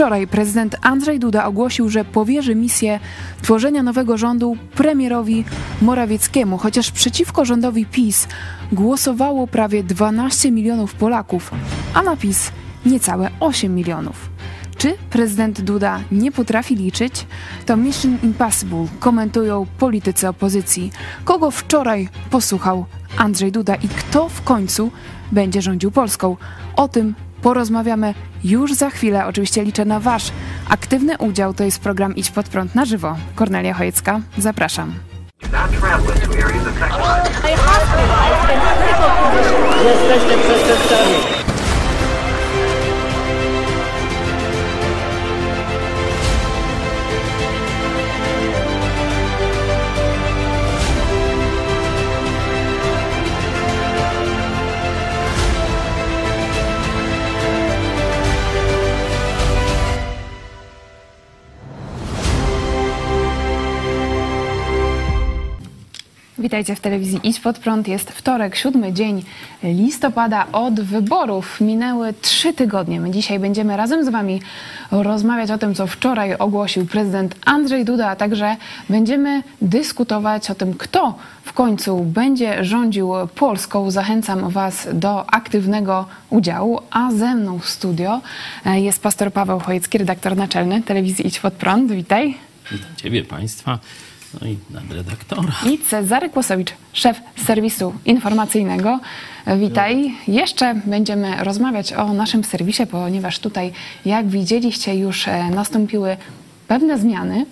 Wczoraj prezydent Andrzej Duda ogłosił, że powierzy misję tworzenia nowego rządu premierowi Morawieckiemu, chociaż przeciwko rządowi PiS głosowało prawie 12 milionów Polaków, a na PiS niecałe 8 milionów. Czy prezydent Duda nie potrafi liczyć? To Mission Impossible komentują politycy opozycji. Kogo wczoraj posłuchał Andrzej Duda i kto w końcu będzie rządził Polską? O tym porozmawiamy już za chwilę. Oczywiście liczę na Wasz aktywny udział. To jest program Idź Pod Prąd na żywo. Kornelia Chojecka, zapraszam. Jesteście przestępcami. Witajcie w telewizji Idź Pod Prąd. Jest wtorek, siódmy dzień listopada od wyborów. Minęły trzy tygodnie. My dzisiaj będziemy razem z Wami rozmawiać o tym, co wczoraj ogłosił prezydent Andrzej Duda, a także będziemy dyskutować o tym, kto w końcu będzie rządził Polską. Zachęcam Was do aktywnego udziału, a ze mną w studio jest pastor Paweł Chojecki, redaktor naczelny telewizji Idź Pod Prąd. Witaj. Witam Ciebie, Państwa. No i nadredaktora. I Cezary Kłosowicz, szef serwisu informacyjnego. Witaj. Jeszcze będziemy rozmawiać o naszym serwisie, ponieważ tutaj, jak widzieliście, już e, nastąpiły pewne zmiany.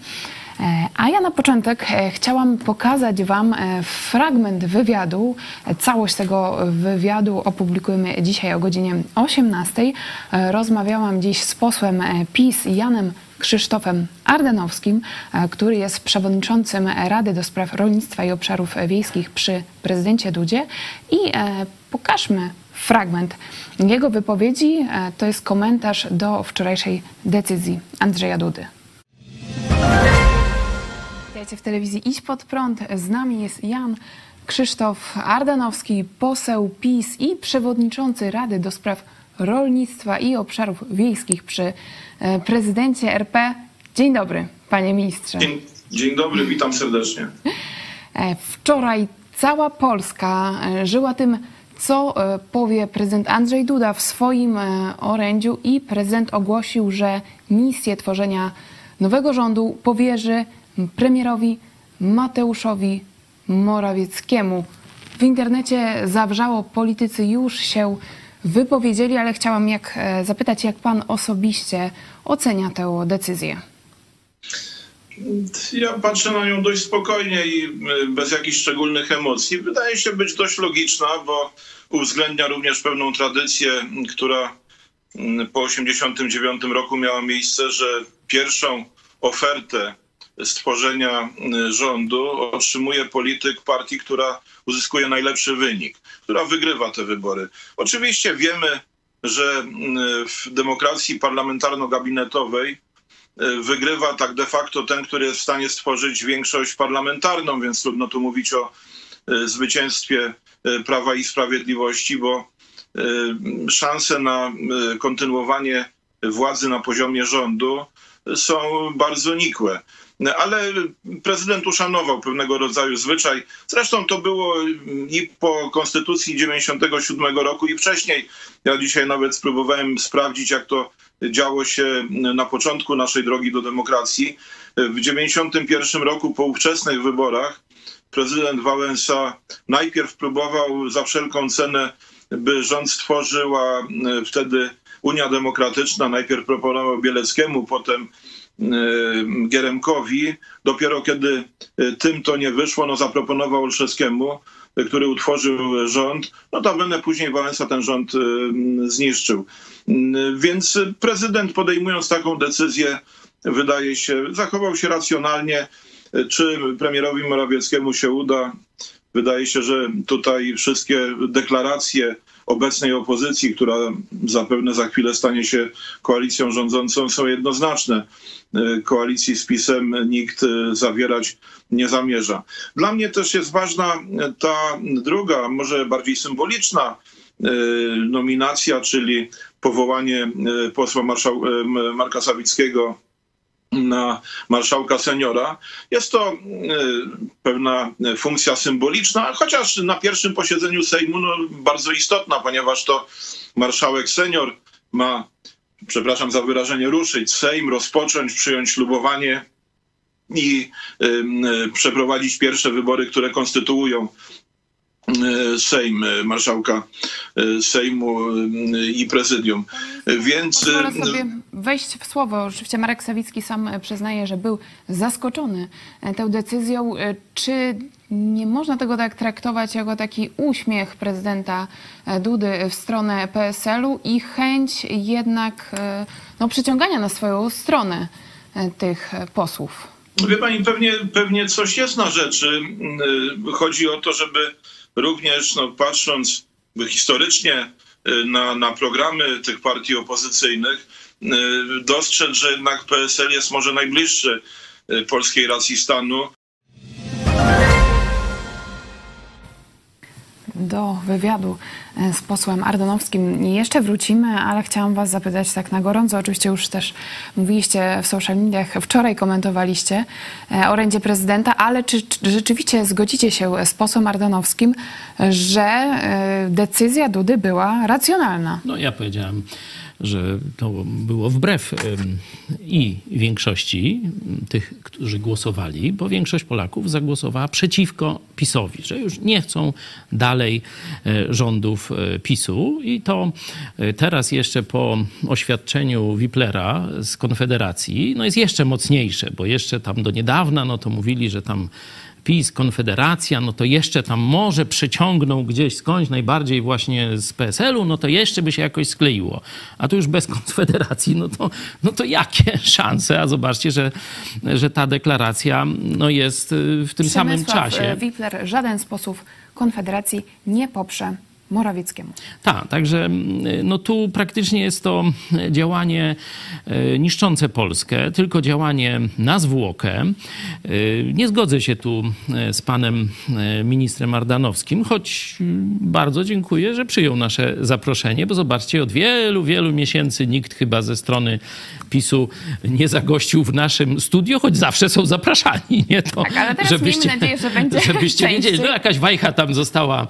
E, a ja na początek e, chciałam pokazać Wam fragment wywiadu. Całość tego wywiadu opublikujemy dzisiaj o godzinie 18. Rozmawiałam dziś z posłem PiS Janem Krzysztofem Ardanowskim, który jest przewodniczącym Rady do Spraw Rolnictwa i Obszarów Wiejskich przy prezydencie Dudzie. I pokażmy fragment jego wypowiedzi. To jest komentarz do wczorajszej decyzji Andrzeja Dudy. Witajcie w telewizji Idź Pod Prąd. Z nami jest Jan Krzysztof Ardanowski, poseł PiS i przewodniczący Rady do Spraw Rolnictwa i Obszarów Wiejskich przy prezydencie RP. Dzień dobry, panie ministrze. Dzień, dzień dobry, witam serdecznie. Wczoraj cała Polska żyła tym, co powie prezydent Andrzej Duda w swoim orędziu i prezydent ogłosił, że misję tworzenia nowego rządu powierzy premierowi Mateuszowi Morawieckiemu. W internecie zawrzało, politycy już się wypowiedzieli, ale chciałam jak, zapytać, jak pan osobiście ocenia tę decyzję. Ja patrzę na nią dość spokojnie i bez jakichś szczególnych emocji. Wydaje się być dość logiczna, bo uwzględnia również pewną tradycję, która po 1989 roku miała miejsce, że pierwszą ofertę stworzenia rządu otrzymuje polityk partii, która uzyskuje najlepszy wynik, która wygrywa te wybory. Oczywiście wiemy, że w demokracji parlamentarno-gabinetowej wygrywa tak de facto ten, który jest w stanie stworzyć większość parlamentarną, więc trudno tu mówić o zwycięstwie Prawa i Sprawiedliwości, bo szanse na kontynuowanie władzy na poziomie rządu są bardzo nikłe. Ale prezydent uszanował pewnego rodzaju zwyczaj. Zresztą to było i po konstytucji 97 roku i wcześniej. Ja dzisiaj nawet spróbowałem sprawdzić, jak to działo się na początku naszej drogi do demokracji. W 91 roku po ówczesnych wyborach prezydent Wałęsa najpierw próbował za wszelką cenę, by rząd stworzyła wtedy Unia Demokratyczna. Najpierw proponował Bieleckiemu, potem Gieremkowi. Dopiero kiedy tym to nie wyszło, no zaproponował Olszewskiemu, który utworzył rząd. Notabene później Wałęsa ten rząd zniszczył. Więc prezydent podejmując taką decyzję, wydaje się, zachował się racjonalnie. Czy premierowi Morawieckiemu się uda? Wydaje się, że tutaj wszystkie deklaracje obecnej opozycji, która zapewne za chwilę stanie się koalicją rządzącą, są jednoznaczne. Koalicji z PiSem nikt zawierać nie zamierza. Dla mnie też jest ważna ta druga, może bardziej symboliczna nominacja, czyli powołanie e, posła e, Marka Sawickiego na marszałka seniora. Jest to e, pewna funkcja symboliczna, chociaż na pierwszym posiedzeniu Sejmu no, bardzo istotna, ponieważ to marszałek senior ma, przepraszam za wyrażenie, ruszyć Sejm, rozpocząć, przyjąć ślubowanie i y, przeprowadzić pierwsze wybory, które konstytuują y, Sejm, y, marszałka y, Sejmu i prezydium. Więc Pozwolę sobie wejść w słowo. Oczywiście Marek Sawicki sam e, przyznaje, że był zaskoczony e, tą decyzją. E, Czy nie można tego tak traktować jako taki uśmiech prezydenta e, Dudy w stronę PSL-u i chęć jednak e, no, przyciągania na swoją stronę e, tych e, posłów? Wie pani, pewnie, pewnie coś jest na rzeczy. Y, Chodzi o to, żeby również, no, patrząc historycznie y, na, na programy tych partii opozycyjnych, y, dostrzec, że jednak PSL jest może najbliższy y, polskiej racji stanu. Do wywiadu e, z posłem Ardanowskim jeszcze wrócimy, ale chciałam was zapytać tak na gorąco. Oczywiście już też mówiliście w social mediach, wczoraj komentowaliście e, orędzie prezydenta, ale czy, czy rzeczywiście zgodzicie się z posłem Ardanowskim, że e, decyzja Dudy była racjonalna? No ja powiedziałem, że to było wbrew i większości tych, którzy głosowali, bo większość Polaków zagłosowała przeciwko PiSowi, że już nie chcą dalej e, rządów e, PiSu. I to e, teraz jeszcze po oświadczeniu Wiplera z Konfederacji, no jest jeszcze mocniejsze, bo jeszcze tam do niedawna, no to mówili, że tam PiS, Konfederacja, no to jeszcze tam może przeciągną gdzieś skądś, najbardziej właśnie z PSL-u, no to jeszcze by się jakoś skleiło. A tu już bez Konfederacji, no to, no to jakie szanse? A zobaczcie, że, że ta deklaracja no jest y, w tym samym Przemysław czasie. e, Wipler żaden z posłów Konfederacji nie poprze Morawieckiemu. Tak, także mm, no tu praktycznie jest to działanie e, niszczące Polskę, tylko działanie na zwłokę. E, Nie zgodzę się tu e, z panem ministrem Ardanowskim, choć mm, bardzo dziękuję, że przyjął nasze zaproszenie, bo zobaczcie, od wielu, wielu miesięcy nikt chyba ze strony PiSu nie zagościł w naszym studio, choć zawsze są zapraszani, nie to, Tak, ale teraz miejmy nadzieję, że będzie żebyście wiedzieli, no jakaś wajcha tam została,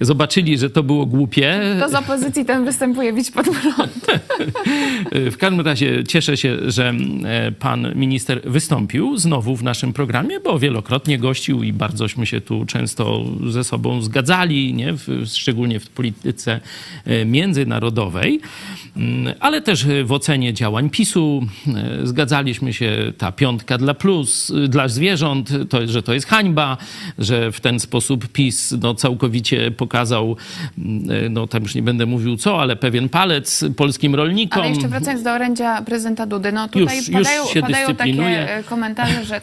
zobaczyli, że to było głupie, To z opozycji ten występuje bić pod prąd. w każdym razie cieszę się, że e, pan minister wystąpił znowu w naszym programie, bo wielokrotnie gościł i bardzośmy się tu często ze sobą zgadzali, nie? W, szczególnie w polityce e, międzynarodowej, Mm, ale też w ocenie działań PiSu e, zgadzaliśmy się, ta piątka dla plus, dla zwierząt, to, że to jest hańba, że w ten sposób PiS no, całkowicie pokazał, no tam już nie będę mówił co, ale pewien palec polskim rolnikom. Ale jeszcze wracając do orędzia prezydenta Dudy, no tutaj Już- już padają, się padają takie e, komentarze, że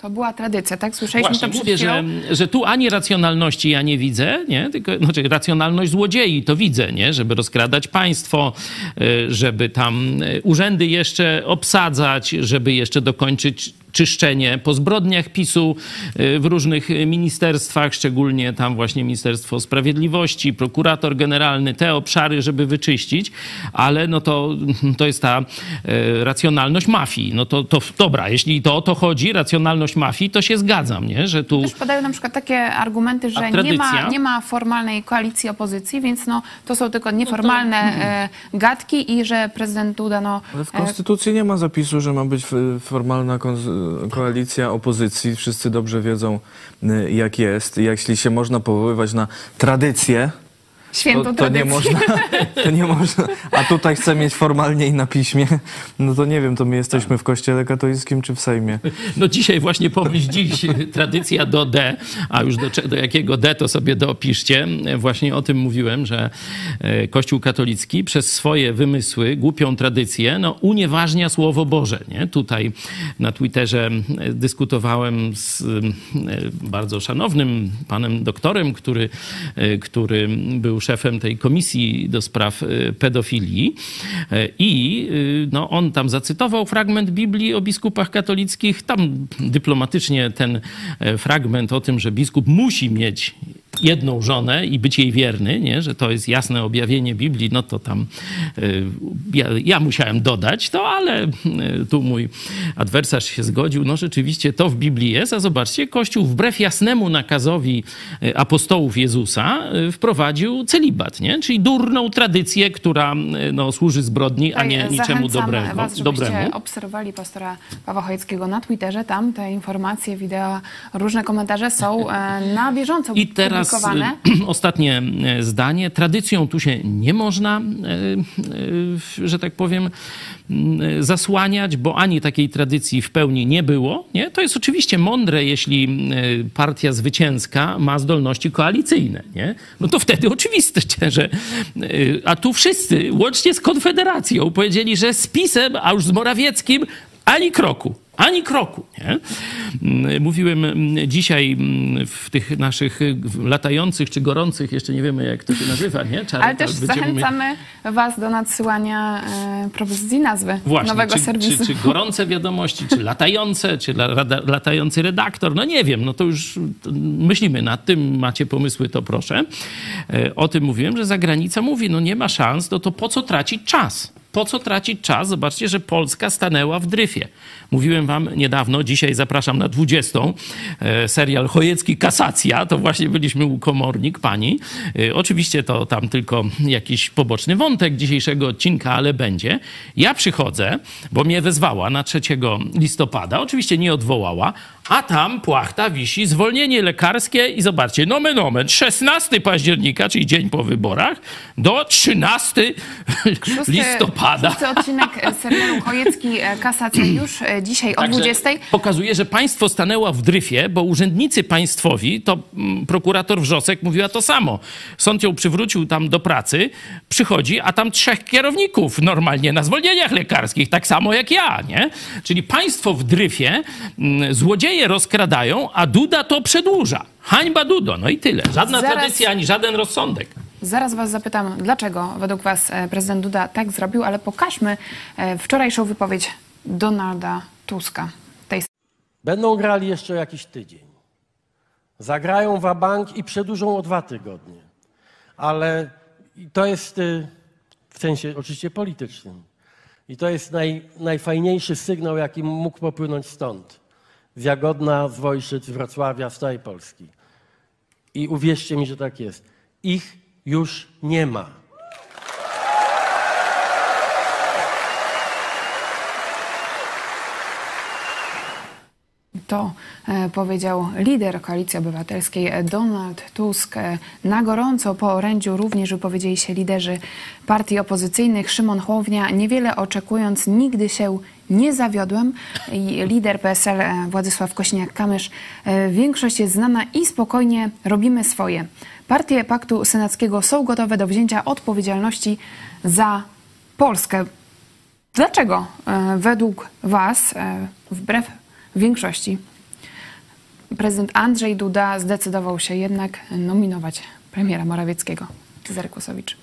to była tradycja, tak? Słyszeliśmy Właśnie to przed mówię, chwilą. że, że tu ani racjonalności ja nie widzę, nie? Tylko, znaczy racjonalność złodziei to widzę, nie? Żeby rozkradać państwo, y, żeby tam y, urzędy jeszcze obsadzać, żeby jeszcze dokończyć czyszczenie po zbrodniach PiSu y, w różnych ministerstwach, szczególnie tam właśnie Ministerstwo Sprawiedliwości, prokurator generalny, te obszary, żeby wyczyścić, ale no to, to jest ta y, racjonalność mafii. No to, to dobra, jeśli to o to chodzi, racjonalność mafii, to się zgadzam, nie? Że tu... Też padają na przykład takie argumenty, że nie ma, nie ma formalnej koalicji opozycji, więc no, to są tylko nieformalne mhm. e, gadki i że prezydent Duda no, Ale w e, Konstytucji nie ma zapisu, że ma być formalna kon- koalicja opozycji. Wszyscy dobrze wiedzą, y, jak jest. Jeśli się można powoływać na tradycję, świętą to, to tradycję. nie można, to nie można. A tutaj chcę mieć formalnie i na piśmie. No to nie wiem, to my jesteśmy w kościele katolickim czy w Sejmie. No dzisiaj właśnie pomyśl dziś tradycja do D, a już do, do jakiego D to sobie dopiszcie. Właśnie o tym mówiłem, że e, Kościół katolicki przez swoje wymysły, głupią tradycję, no unieważnia Słowo Boże. Nie? Tutaj na Twitterze e, dyskutowałem z e, bardzo szanownym panem doktorem, który, który był szefem tej komisji do spraw e, pedofilii E, i e, no, on tam zacytował fragment Biblii o biskupach katolickich. Tam dyplomatycznie ten e, fragment o tym, że biskup musi mieć jedną żonę i być jej wierny, nie? że to jest jasne objawienie Biblii, no to tam y, ja, ja musiałem dodać to, ale y, tu mój adwersarz się zgodził. No rzeczywiście to w Biblii jest, a zobaczcie, Kościół wbrew jasnemu nakazowi y, apostołów Jezusa wprowadził celibat, nie? czyli durną tradycję, która no, służy zbrodni, a nie Tutaj niczemu dobrego, Was, dobremu. obserwowali pastora Pawła Chojeckiego na Twitterze. Tam te informacje, wideo, różne komentarze są e, na bieżąco I teraz y, ostatnie y, zdanie. Tradycją tu się nie można, y, y, że tak powiem, y, zasłaniać, bo ani takiej tradycji w pełni nie było. Nie? To jest oczywiście mądre, jeśli partia zwycięska ma zdolności koalicyjne. Nie? No to wtedy oczywiste, że... A tu wszyscy, łącznie z Konfederacją, powiedzieli, że z PiSem, a już z Morawieckim, ani kroku. Ani kroku. Nie? Mm, Mówiłem mm, dzisiaj mm, w tych naszych latających czy gorących, jeszcze nie wiemy jak to się nazywa, nie? Ale też zachęcamy Was do nadsyłania e, propozycji nazwy Właśnie, nowego czy, serwisu. Czy, czy gorące wiadomości, czy latające, czy la, latający redaktor, no nie wiem, no to już myślimy nad tym, macie pomysły, to proszę. E, O tym mówiłem, że zagranica mówi, no nie ma szans, no to po co tracić czas? Po co tracić czas? Zobaczcie, że Polska stanęła w dryfie. Mówiłem wam niedawno, dzisiaj zapraszam na 20. e, serial Chojecki Kasacja. To właśnie byliśmy u komornik pani. E, Oczywiście to tam tylko jakiś poboczny wątek dzisiejszego odcinka, ale będzie. Ja przychodzę, bo mnie wezwała na 3 listopada. Oczywiście nie odwołała, a tam płachta wisi zwolnienie lekarskie i zobaczcie, nomen nomen, 16 października, czyli dzień po wyborach, do 13 Szósty- listopada. Szósty odcinek e, serialu Chojecki e, Kasacja już e, dzisiaj o Także 20. Pokazuje, że państwo stanęło w dryfie, bo urzędnicy państwowi, to mm, prokurator Wrzosek mówiła to samo. Sąd ją przywrócił tam do pracy, przychodzi, a tam trzech kierowników normalnie na zwolnieniach lekarskich, tak samo jak ja, nie? Czyli państwo w dryfie, mm, złodzieje rozkradają, a Duda to przedłuża. Hańba Dudo, no i tyle. Żadna Zaraz- tradycja, ani żaden rozsądek. Zaraz Was zapytam, dlaczego według Was e, prezydent Duda tak zrobił, ale pokażmy e, wczorajszą wypowiedź Donalda Tuska. Tej Będą grali jeszcze jakiś tydzień. Zagrają wabank i przedłużą o dwa tygodnie. Ale to jest y, w sensie oczywiście politycznym. I to jest naj, najfajniejszy sygnał, jaki mógł popłynąć stąd. Z Jagodna, z Wojszyc, Wrocławia, z całej Polski. I uwierzcie mi, że tak jest. Ich już nie ma. To e, powiedział lider Koalicji Obywatelskiej Donald Tusk. Na gorąco po orędziu również wypowiedzieli się liderzy partii opozycyjnych. Szymon Hołownia, niewiele oczekując, nigdy się nie zawiodłem. I lider PSL e, Władysław Kośniak-Kamysz. e, Większość jest znana i spokojnie robimy swoje. Partie Paktu Senackiego są gotowe do wzięcia odpowiedzialności za Polskę. Dlaczego według Was, e, wbrew większości, prezydent Andrzej Duda zdecydował się jednak nominować premiera Morawieckiego? Cezary Kłosowicz.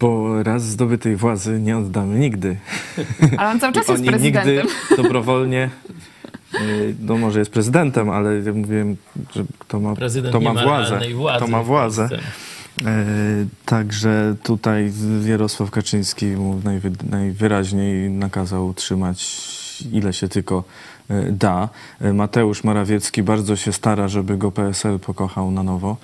Bo raz zdobytej władzy nie oddamy nigdy. Ale on cały czas jest Oni prezydentem. nigdy dobrowolnie, y, no może jest prezydentem, ale ja mówiłem, że kto ma, Prezydent kto ma władzę, władzy to ma w władzę. E, Także tutaj Jarosław Kaczyński mu najwy, najwyraźniej nakazał utrzymać ile się tylko da. E, Mateusz Morawiecki bardzo się stara, żeby go PSL pokochał na nowo.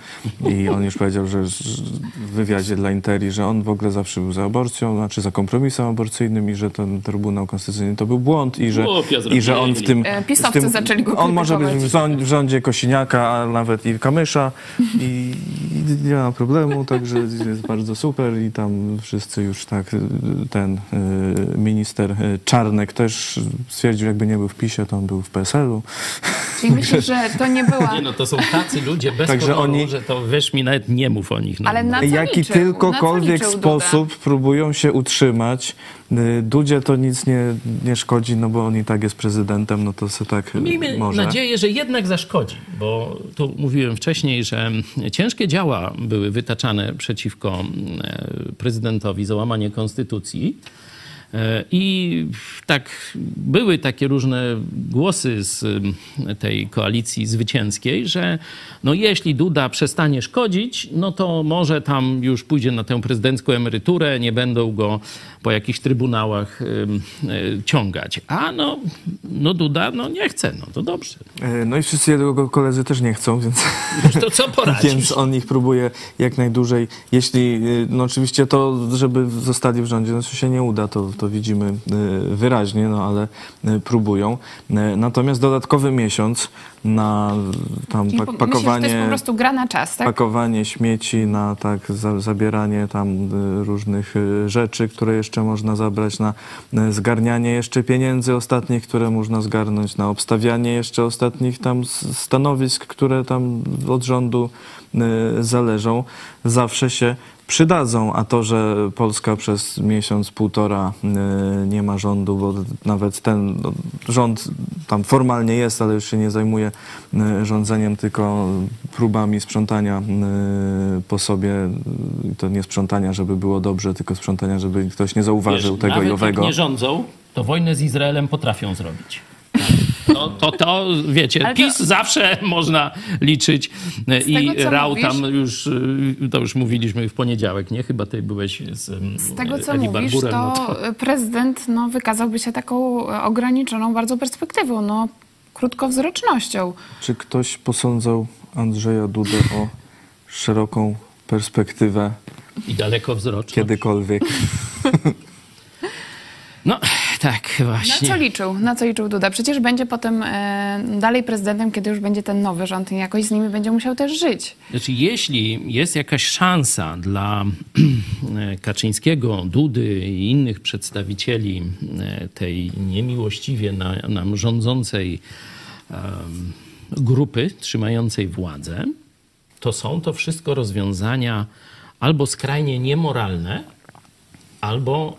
I on już powiedział, że w wywiadzie dla Interi, że on w ogóle zawsze był za aborcją, znaczy za kompromisem aborcyjnym i że ten Trybunał Konstytucyjny to był błąd i że, i że on w tym... E, w pisowcy tym zaczęli go On może być w, w rządzie Kosiniaka, a nawet i Kamysza. I, i nie ma problemu, także jest bardzo super i tam wszyscy już tak, ten minister Czarnek też stwierdził, jakby nie był w PiSie, to on był w PSL-u. Czyli myślę, że to nie była... Nie no, to są tacy ludzie bez Także honoru, oni- że to wiesz mi nawet nie mów o nich. No. Ale na co Jaki liczył? Na co tylkokolwiek Duda? sposób próbują się utrzymać. Y, Dudzie to nic nie, nie szkodzi, no bo on i tak jest prezydentem, no to se tak Miejmy może. nadzieję, że jednak zaszkodzi, bo tu mówiłem wcześniej, że ciężkie działa były wytaczane przeciwko e, prezydentowi za łamanie konstytucji. E, I tak były takie różne głosy z tej koalicji zwycięskiej, że no jeśli Duda przestanie szkodzić, no to może tam już pójdzie na tę prezydencką emeryturę, nie będą go po jakichś trybunałach y, ciągać. A no, no Duda no nie chce, no to dobrze. E, No i wszyscy jego koledzy też nie chcą, więc... To co poradzisz? Więc on ich próbuje jak najdłużej. Jeśli, no oczywiście to, żeby zostali w rządzie, no to się nie uda, to, to widzimy y, wyraźnie, no ale y, próbują. Y, Natomiast dodatkowy miesiąc na tam Czyli pak- po- Myślę, że to jest pakowanie, po prostu gra na czas, tak? pakowanie śmieci, na tak za, zabieranie tam różnych rzeczy, które jeszcze można zabrać, na zgarnianie jeszcze pieniędzy ostatnich, które można zgarnąć, na obstawianie jeszcze ostatnich tam stanowisk, które tam od rządu zależą, zawsze się przydadzą, a to, że Polska przez miesiąc, półtora y, nie ma rządu, bo nawet ten no, rząd tam formalnie jest, ale już się nie zajmuje y, rządzeniem, tylko próbami sprzątania y, po sobie. To nie sprzątania, żeby było dobrze, tylko sprzątania, żeby ktoś nie zauważył Wiesz, tego nawet i owego. jak nie rządzą, to wojnę z Izraelem potrafią zrobić. To, to, to wiecie, to- PiS zawsze można liczyć e, i tego, Rał mówisz- tam już, e, to już mówiliśmy w poniedziałek, nie? Chyba ty byłeś z em, Z tego, co Eli mówisz, Barburem, to, no to prezydent no, wykazałby się taką e, ograniczoną bardzo perspektywą, no, krótkowzrocznością. Czy ktoś posądzał Andrzeja Dudę o szeroką perspektywę i dalekowzroczny. kiedykolwiek? No tak, Na właśnie. co liczył? Na co liczył Duda? Przecież będzie potem e, dalej prezydentem, kiedy już będzie ten nowy rząd i jakoś z nimi będzie musiał też żyć. Znaczy, jeśli jest jakaś szansa dla e, Kaczyńskiego, Dudy i innych przedstawicieli e, tej niemiłościwie na, nam rządzącej grupy trzymającej władzę, to są to wszystko rozwiązania albo skrajnie niemoralne, albo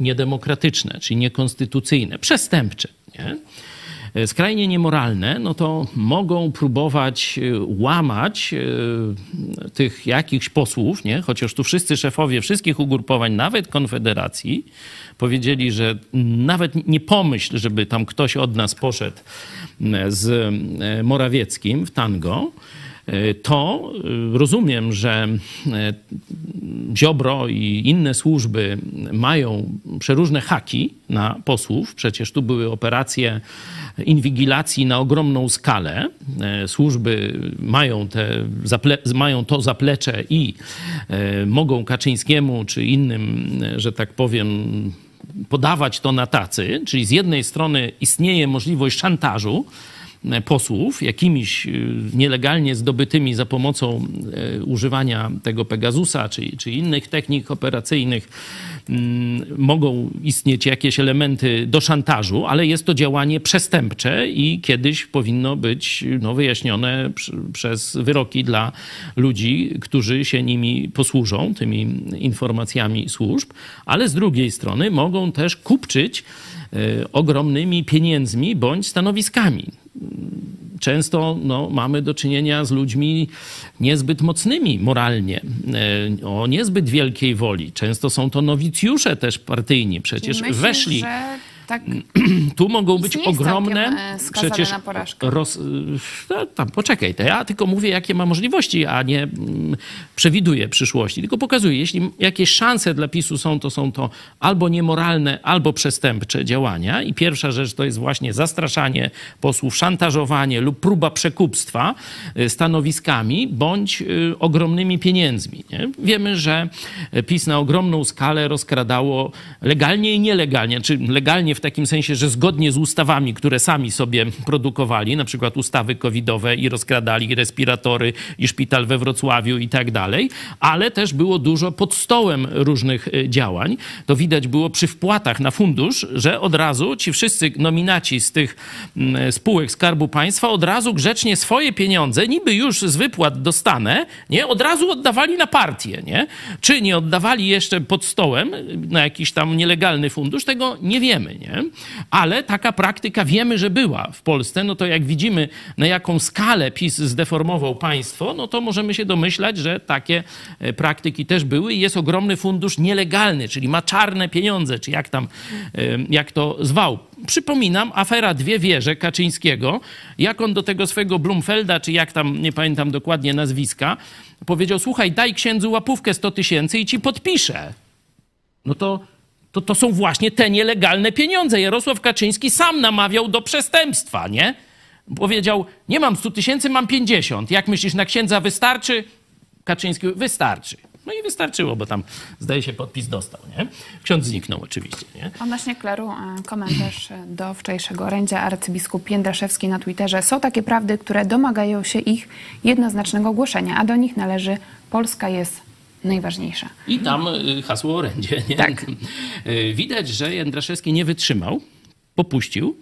niedemokratyczne, czyli niekonstytucyjne, przestępcze. Nie? E, Skrajnie niemoralne, no to mogą próbować e, łamać e, tych jakichś posłów, nie? chociaż tu wszyscy szefowie wszystkich ugrupowań, nawet Konfederacji, powiedzieli, że nawet nie pomyśl, żeby tam ktoś od nas poszedł z Morawieckim w tango, to e, rozumiem, że e, Ziobro i inne służby mają przeróżne haki na posłów. Przecież tu były operacje inwigilacji na ogromną skalę. Służby mają, te, mają to zaplecze i mogą Kaczyńskiemu czy innym, że tak powiem, podawać to na tacy, czyli z jednej strony istnieje możliwość szantażu posłów jakimiś e, nielegalnie zdobytymi za pomocą e, używania tego Pegasusa czy, czy innych technik operacyjnych mm, mogą istnieć jakieś elementy do szantażu, ale jest to działanie przestępcze i kiedyś powinno być no, wyjaśnione przez wyroki dla ludzi, którzy się nimi posłużą, tymi informacjami służb, ale z drugiej strony mogą też kupczyć ogromnymi pieniędzmi bądź stanowiskami często no, mamy do czynienia z ludźmi niezbyt mocnymi moralnie, e, o niezbyt wielkiej woli. Często są to nowicjusze też partyjni. Przecież Myślisz, weszli. że tak Tu mogą być ogromne. e, przecież na porażkę. roz, no, tam, poczekaj, to ja tylko mówię, jakie ma możliwości, a nie mm, przewiduję przyszłości. Tylko pokazuję, jeśli jakieś szanse dla PiSu są, to są to albo niemoralne, albo przestępcze działania. I pierwsza rzecz to jest właśnie zastraszanie posłów, szantażowanie lub próba przekupstwa stanowiskami bądź ogromnymi pieniędzmi. Nie? Wiemy, że PiS na ogromną skalę rozkradało legalnie i nielegalnie, czy legalnie w takim sensie, że zgodnie z ustawami, które sami sobie produkowali, na przykład ustawy covidowe i rozkradali respiratory i szpital we Wrocławiu i tak dalej, ale też było dużo pod stołem różnych y, działań. To widać było przy wpłatach na fundusz, że od razu ci wszyscy nominaci z tych mm, spółek Skarbu Państwa od razu grzecznie swoje pieniądze, niby już z wypłat dostanę, nie, od razu oddawali na partię, nie? Czy nie oddawali jeszcze pod stołem na jakiś tam nielegalny fundusz, tego nie wiemy, nie? Nie? Ale taka praktyka wiemy, że była w Polsce. No to jak widzimy, na jaką skalę PiS zdeformował państwo, no to możemy się domyślać, że takie e, praktyki też były i jest ogromny fundusz nielegalny, czyli ma czarne pieniądze, czy jak tam, e, jak to zwał. Przypominam, afera Dwie Wieże Kaczyńskiego, jak on do tego swojego Blumfelda, czy jak tam, nie pamiętam dokładnie nazwiska, powiedział, słuchaj, daj księdzu łapówkę 100 tysięcy i ci podpiszę. No to, to, to są właśnie te nielegalne pieniądze. Jarosław Kaczyński sam namawiał do przestępstwa, nie? Powiedział, nie mam 100 tysięcy, mam 50. Jak myślisz, na księdza wystarczy? Kaczyński, wystarczy. No i wystarczyło, bo tam, zdaje się, podpis dostał, nie? Ksiądz zniknął oczywiście, nie? Odnośnie kleru, komentarz do wczorajszego orędzia arcybiskup Jędraszewski na Twitterze. Są takie prawdy, które domagają się ich jednoznacznego głoszenia, a do nich należy Polska jest najważniejsza. I tam y, hasło orędzie. Nie? Tak. Y, Widać, że Jędraszewski nie wytrzymał, popuścił.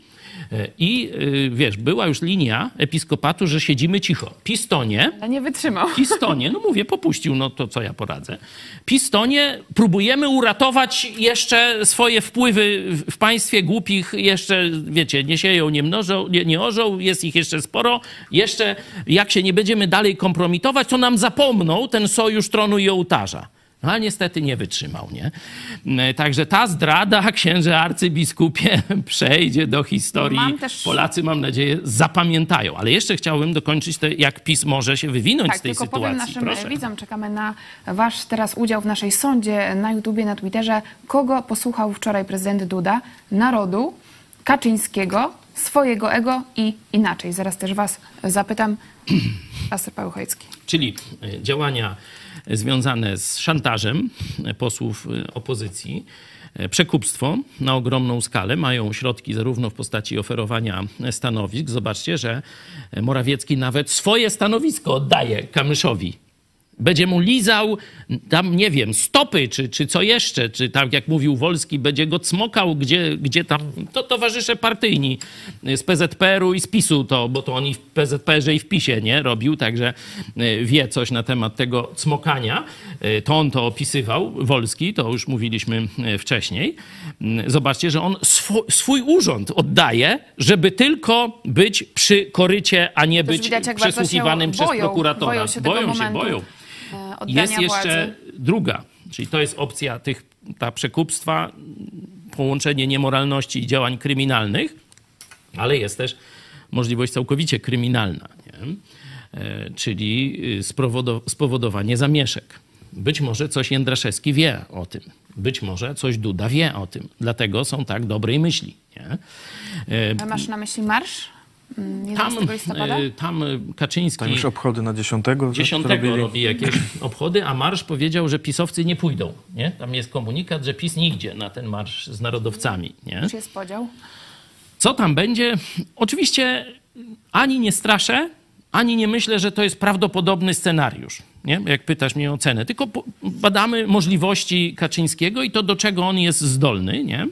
Y, I y, wiesz, była już linia episkopatu, że siedzimy cicho. Pistonie, Ale nie wytrzymał. Pistonie, no mówię, popuścił, no to co ja poradzę. Pistonie, próbujemy uratować jeszcze swoje wpływy w- w państwie głupich, jeszcze, wiecie, nie sieją, nie mnożą, nie, nie orzą, jest ich jeszcze sporo. Jeszcze, jak się nie będziemy dalej kompromitować, to nam zapomną ten sojusz tronu i ołtarza. No, ale niestety nie wytrzymał, nie? E, Także ta zdrada, księże arcybiskupie, przejdzie do historii. Mam też- Polacy, mam nadzieję, zapamiętają. Ale jeszcze chciałbym dokończyć, te, jak PiS może się wywinąć Tak, z tej tylko powiem sytuacji. naszym Proszę. widzom, czekamy na wasz teraz udział w naszej sądzie na YouTubie, na Twitterze. Kogo posłuchał wczoraj prezydent Duda? Narodu, Kaczyńskiego, swojego ego i inaczej. Zaraz też was zapytam. Pastor Paweł Chojecki. Czyli e, działania związane z szantażem posłów e, opozycji, e, przekupstwo na ogromną skalę, mają środki zarówno w postaci oferowania stanowisk. Zobaczcie, że Morawiecki nawet swoje stanowisko oddaje Kamyszowi. Będzie mu lizał tam, nie wiem, stopy, czy, czy co jeszcze, czy tak jak mówił Wolski, będzie go cmokał, gdzie, gdzie tam, to towarzysze partyjni z PZPR-u i z PiSu, to, bo to oni w PZPR-ze i w PiSie, nie, robił, także e, wie coś na temat tego cmokania. E, To on to opisywał, Wolski, to już mówiliśmy e, wcześniej. Zobaczcie, że on swój, swój urząd oddaje, żeby tylko być przy korycie, a nie Też być widać, przesłuchiwanym przez boją, prokuratora. boją się tego boją, się, momentu. boją. E, Jest jeszcze władzy. druga, czyli to jest opcja tych, ta przekupstwa, połączenie niemoralności i działań kryminalnych, ale jest też możliwość całkowicie kryminalna, nie? E, czyli y, spowodo- spowodowanie zamieszek. Być może coś Jędraszewski wie o tym, być może coś Duda wie o tym, dlatego są tak dobrej myśli. Nie? E, A Masz na myśli marsz? Mm, 11 Tam, e, tam Kaczyński... Tam już obchody na 10. 10 robili. robi jakieś obchody, a marsz powiedział, że pisowcy nie pójdą. Nie? Tam jest komunikat, że PiS nie idzie na ten marsz z narodowcami. Nie? Już jest podział? Co tam będzie? Oczywiście ani nie straszę, ani nie myślę, że to jest prawdopodobny scenariusz. Nie? Jak pytasz mnie o cenę, tylko badamy możliwości Kaczyńskiego i to, do czego on jest zdolny. Nie?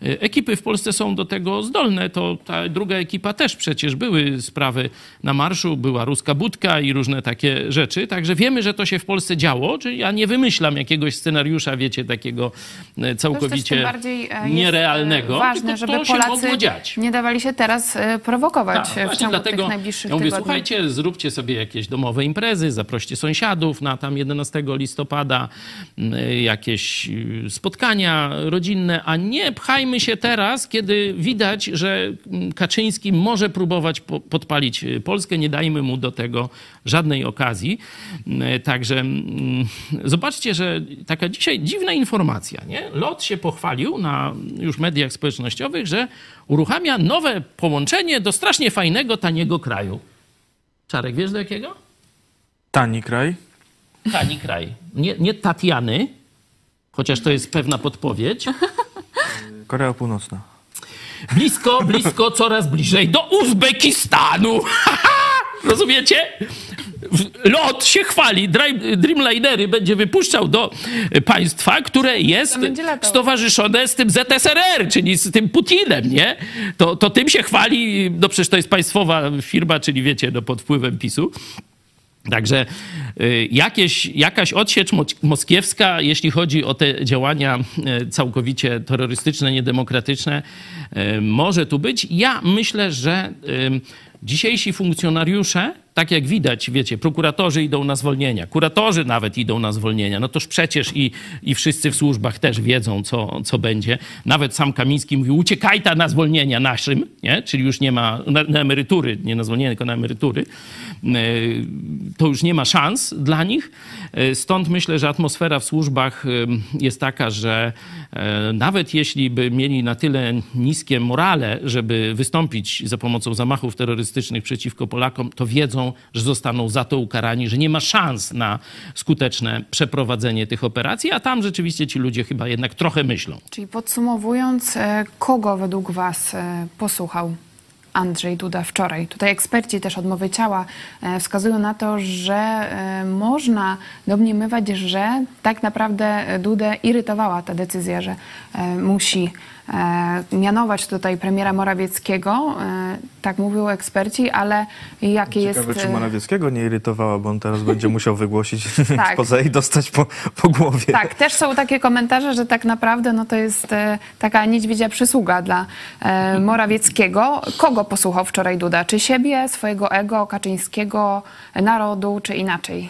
Ekipy w Polsce są do tego zdolne. To ta druga ekipa też przecież były sprawy na marszu, była ruska budka i różne takie rzeczy. Także wiemy, że to się w Polsce działo. Czyli ja nie wymyślam jakiegoś scenariusza, wiecie, takiego e, całkowicie e, jest, nierealnego. e, Ważne, żeby to się Polacy mogło dziać. nie dawali się teraz e, prowokować Tak, e, w ciągu dlatego tych najbliższych ja mówię, tygodni. słuchajcie, zróbcie sobie jakieś domowe imprezy, zaproście sąsiadów na tam 11 listopada, jakieś y, spotkania rodzinne, a nie pchajmy się teraz, kiedy widać, że Kaczyński może próbować po, podpalić y, Polskę, nie dajmy mu do tego żadnej okazji. Y, Także mm, zobaczcie, że taka dzisiaj dziwna informacja, nie? Lot się pochwalił na już mediach społecznościowych, że uruchamia nowe połączenie do strasznie fajnego, taniego kraju. Czarek, wiesz do jakiego? Tani kraj. Tani kraj. Nie, nie Tatiany, chociaż to jest pewna podpowiedź. Korea Północna. Blisko, blisko, coraz bliżej do Uzbekistanu. Rozumiecie? Lot się chwali, Dream- Dreamlinery będzie wypuszczał do państwa, które jest stowarzyszone z tym ZSRR, czyli z tym Putinem, nie? To, to tym się chwali, no przecież to jest państwowa firma, czyli wiecie, no pod wpływem PiSu. Także y, jakieś, jakaś odsiecz mo- moskiewska, jeśli chodzi o te działania y, całkowicie terrorystyczne, niedemokratyczne, y, może tu być. Ja myślę, że dzisiejsi funkcjonariusze, tak jak widać, wiecie, prokuratorzy idą na zwolnienia, kuratorzy nawet idą na zwolnienia, no toż przecież i, i wszyscy w służbach też wiedzą, co, co będzie. Nawet sam Kamiński mówił, uciekaj ta na zwolnienia naszym, nie? czyli już nie ma, na, na emerytury, nie na zwolnienia, tylko na emerytury, E, to już nie ma szans dla nich. E, Stąd myślę, że atmosfera w służbach e, jest taka, że nawet jeśli by mieli na tyle niskie morale, żeby wystąpić za pomocą zamachów terrorystycznych przeciwko Polakom, to wiedzą, że zostaną za to ukarani, że nie ma szans na skuteczne przeprowadzenie tych operacji, a tam rzeczywiście ci ludzie chyba jednak trochę myślą. Czyli podsumowując, e, kogo według Was e, posłuchał Andrzej Duda wczoraj? Tutaj eksperci też odmowy ciała e, wskazują na to, że można domniemywać, że tak naprawdę Dudę irytowała ta decyzja, że musi mianować tutaj premiera Morawieckiego. E, Tak mówią eksperci, ale jakie Ciekawe, jest... czy e, Morawieckiego nie irytowała, bo on teraz będzie musiał wygłosić Tak. poza i dostać po, po głowie. Tak, też są takie komentarze, że tak naprawdę no to jest e, taka niedźwiedzia przysługa dla e, Morawieckiego. Kogo posłuchał wczoraj Duda? Czy siebie, swojego ego, Kaczyńskiego, narodu, czy inaczej?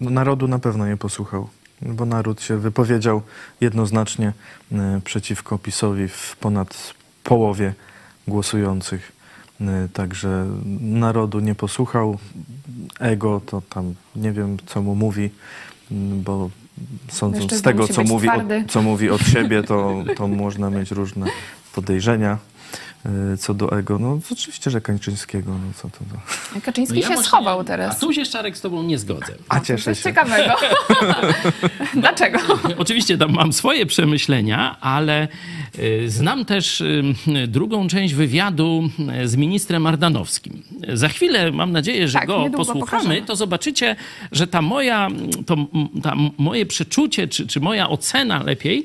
No, narodu na pewno nie posłuchał, bo naród się wypowiedział jednoznacznie e, przeciwko PiSowi w ponad połowie głosujących. E, Także narodu nie posłuchał. Ego to tam nie wiem, co mu mówi, bo sądząc z tego, co mówi, od, co mówi od siebie, to, to można mieć różne podejrzenia co do ego. No oczywiście, że Kańczyńskiego. No, co to, to. Kaczyński No ja się właśnie- schował A teraz. tu się Szczarek z tobą nie zgodzę. A cieszę jest się. ciekawego. Dlaczego? Oczywiście tam mam swoje przemyślenia, ale y, znam też y, drugą część wywiadu y, z ministrem Ardanowskim. Za chwilę mam nadzieję, że Tak, go posłuchamy, pokażemy. to zobaczycie, że ta moja, to ta moje przeczucie, czy, czy moja ocena lepiej,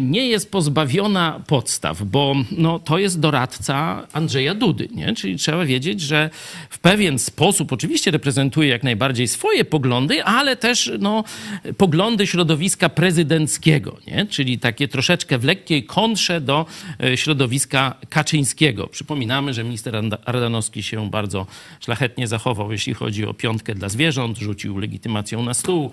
nie jest pozbawiona podstaw, bo no, to jest doradca Andrzeja Dudy, nie? czyli trzeba wiedzieć, że w pewien sposób oczywiście reprezentuje jak najbardziej swoje poglądy, ale też no, poglądy środowiska prezydenckiego, nie? czyli takie troszeczkę w lekkiej kontrze do e, środowiska Kaczyńskiego. Przypominamy, że minister Ardanowski się bardzo szlachetnie zachował, jeśli chodzi o piątkę dla zwierząt, rzucił legitymacją na stół.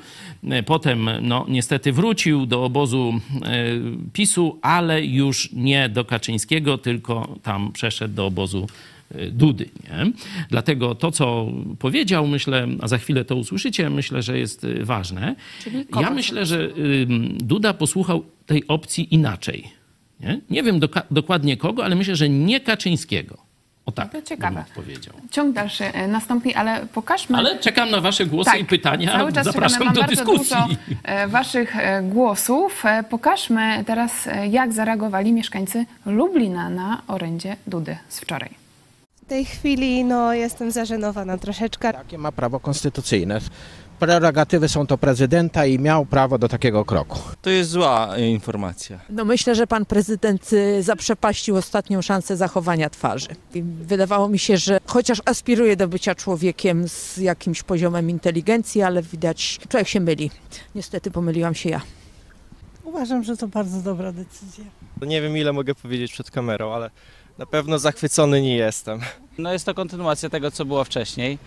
E, Potem no, niestety wrócił do obozu e, PiSu, ale już nie do Kaczyńskiego, tylko tam przeszedł do obozu e, Dudy. Nie? Dlatego to, co powiedział, myślę, a za chwilę to usłyszycie, myślę, że jest y, ważne. Ja myślę, że Duda posłuchał tej opcji inaczej. Nie, nie wiem doka- dokładnie kogo, ale myślę, że nie Kaczyńskiego. O tak To ciekawe. bym powiedział. Ciąg dalszy e, nastąpi, ale pokażmy... Ale czekam na wasze głosy i pytania. Tak, Cały czas Zapraszam czekamy. Mam do bardzo dyskusji. dużo e, waszych e, głosów. Pokażmy teraz, jak zareagowali mieszkańcy Lublina na orędzie Dudy z wczoraj. W tej chwili no, jestem zażenowana troszeczkę. Takie ma prawo konstytucyjne. Prerogatywy są to prezydenta i miał prawo do takiego kroku. To jest zła e, informacja. No myślę, że pan prezydent y, zaprzepaścił ostatnią szansę zachowania twarzy. I Wydawało mi się, że chociaż aspiruje do bycia człowiekiem z jakimś poziomem inteligencji, ale widać, człowiek się myli. Niestety pomyliłam się ja. Uważam, że to bardzo dobra decyzja. Nie wiem ile mogę powiedzieć przed kamerą, ale na pewno zachwycony nie jestem. No jest to kontynuacja tego, co było wcześniej.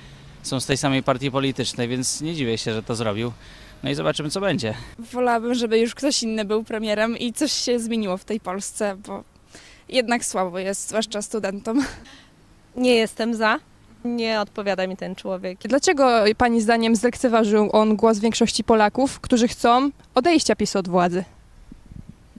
Są z tej samej partii politycznej, więc nie dziwię się, że to zrobił. No i zobaczymy, co będzie. Wolałabym, żeby już ktoś inny był premierem i coś się zmieniło w tej Polsce, bo jednak słabo jest, zwłaszcza studentom. Nie jestem za. Nie odpowiada mi ten człowiek. Dlaczego Pani zdaniem zlekceważył on głos większości Polaków, którzy chcą odejścia PiSu od władzy?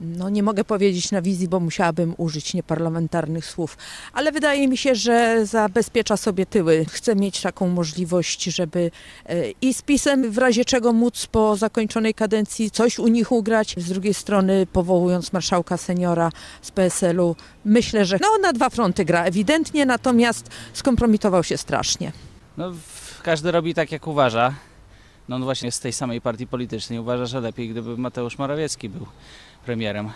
No nie mogę powiedzieć na wizji, bo musiałabym użyć nieparlamentarnych słów, ale wydaje mi się, że zabezpiecza sobie tyły. Chce mieć taką możliwość, żeby e, i z PiSem w razie czego móc po zakończonej kadencji coś u nich ugrać. Z drugiej strony powołując marszałka seniora z PSL-u, myślę, że no na dwa fronty gra ewidentnie, natomiast skompromitował się strasznie. No, każdy robi tak, jak uważa. No on właśnie z tej samej partii politycznej. Uważa, że lepiej, gdyby Mateusz Morawiecki był premierem?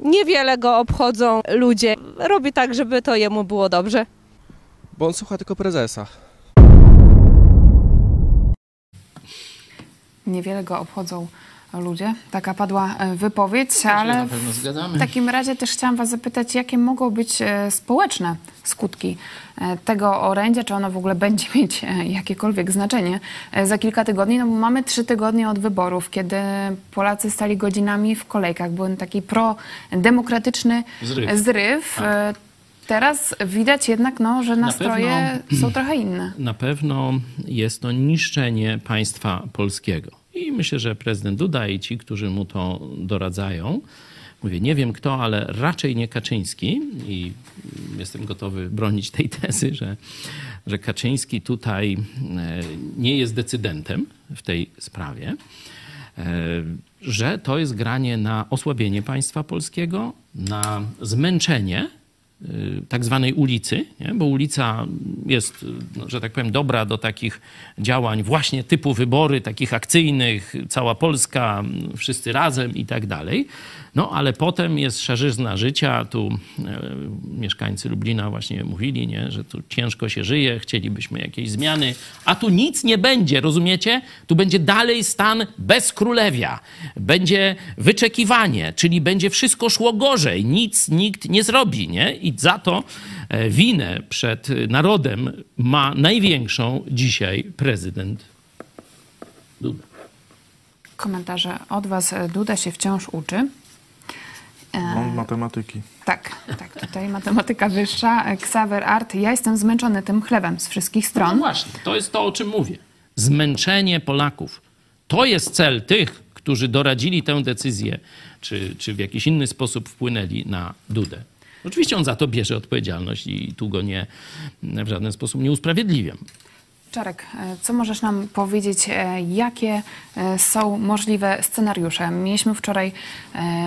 Niewiele go obchodzą ludzie. Robi tak, żeby to jemu było dobrze. Bo on słucha tylko prezesa. Niewiele go obchodzą ludzie. Taka padła e, wypowiedź, ale na w takim razie też chciałam was zapytać, jakie mogą być e, społeczne skutki e, tego orędzia, czy ono w ogóle będzie mieć jakiekolwiek znaczenie za kilka tygodni, no bo mamy trzy tygodnie od wyborów, kiedy Polacy stali godzinami w kolejkach. Był taki prodemokratyczny Zryw. zryw. Tak. Teraz widać jednak, no, że Na nastroje pewno- są trochę inne. Na pewno jest to niszczenie państwa polskiego. I myślę, że prezydent Duda i ci, którzy mu to doradzają, mówię, nie wiem kto, ale raczej nie Kaczyński. I jestem gotowy bronić tej tezy, że, że Kaczyński tutaj e, nie jest decydentem w tej sprawie, e, że to jest granie na osłabienie państwa polskiego, na zmęczenie tak zwanej ulicy, nie? bo ulica jest, y, no, że tak powiem, dobra do takich działań właśnie typu wybory, takich akcyjnych, cała Polska, wszyscy razem i tak dalej. No ale potem jest szarzyzna życia. Tu e, mieszkańcy Lublina właśnie mówili, nie? że tu ciężko się żyje, chcielibyśmy jakiejś zmiany, a tu nic nie będzie, rozumiecie? Tu będzie dalej stan bez królewia. Będzie wyczekiwanie, czyli będzie wszystko szło gorzej. Nic nikt nie zrobi, nie? I za to e, winę przed narodem ma największą dzisiaj prezydent Duda. Komentarze od was. Duda się wciąż uczy. E, Mam matematyki. Tak, tak, tutaj matematyka wyższa. Xaver Art, ja jestem zmęczony tym chlebem z wszystkich No stron. właśnie, to jest to, o czym mówię. Zmęczenie Polaków. To jest cel tych, którzy doradzili tę decyzję, czy, czy w jakiś inny sposób wpłynęli na Dudę. Oczywiście on za to bierze odpowiedzialność i tu go nie, w żaden sposób nie usprawiedliwiam. Czarek, e, co możesz nam powiedzieć, e, jakie e, są możliwe scenariusze? Mieliśmy wczoraj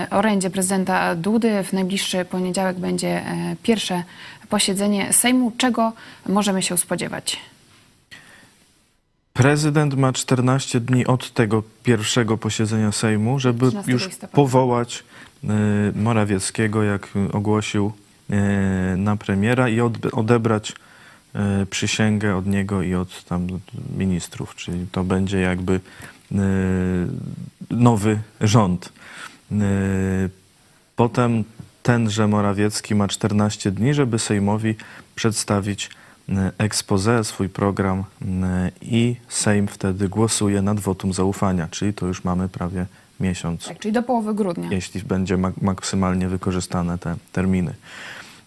orędzie prezydenta Dudy. W najbliższy poniedziałek będzie pierwsze posiedzenie Sejmu. Czego możemy się spodziewać? Prezydent ma 14 dni od tego pierwszego posiedzenia Sejmu, żeby 13 już listopada. powołać Morawieckiego, jak ogłosił na premiera i od, odebrać przysięgę od niego i od tam ministrów, czyli to będzie jakby y, nowy rząd. Y, Potem tenże Morawiecki ma 14 dni, żeby Sejmowi przedstawić e, expose, swój program e, i Sejm wtedy głosuje nad wotum zaufania, czyli to już mamy prawie miesiąc, Tak, czyli do połowy grudnia. jeśli będzie mak- maksymalnie wykorzystane te terminy.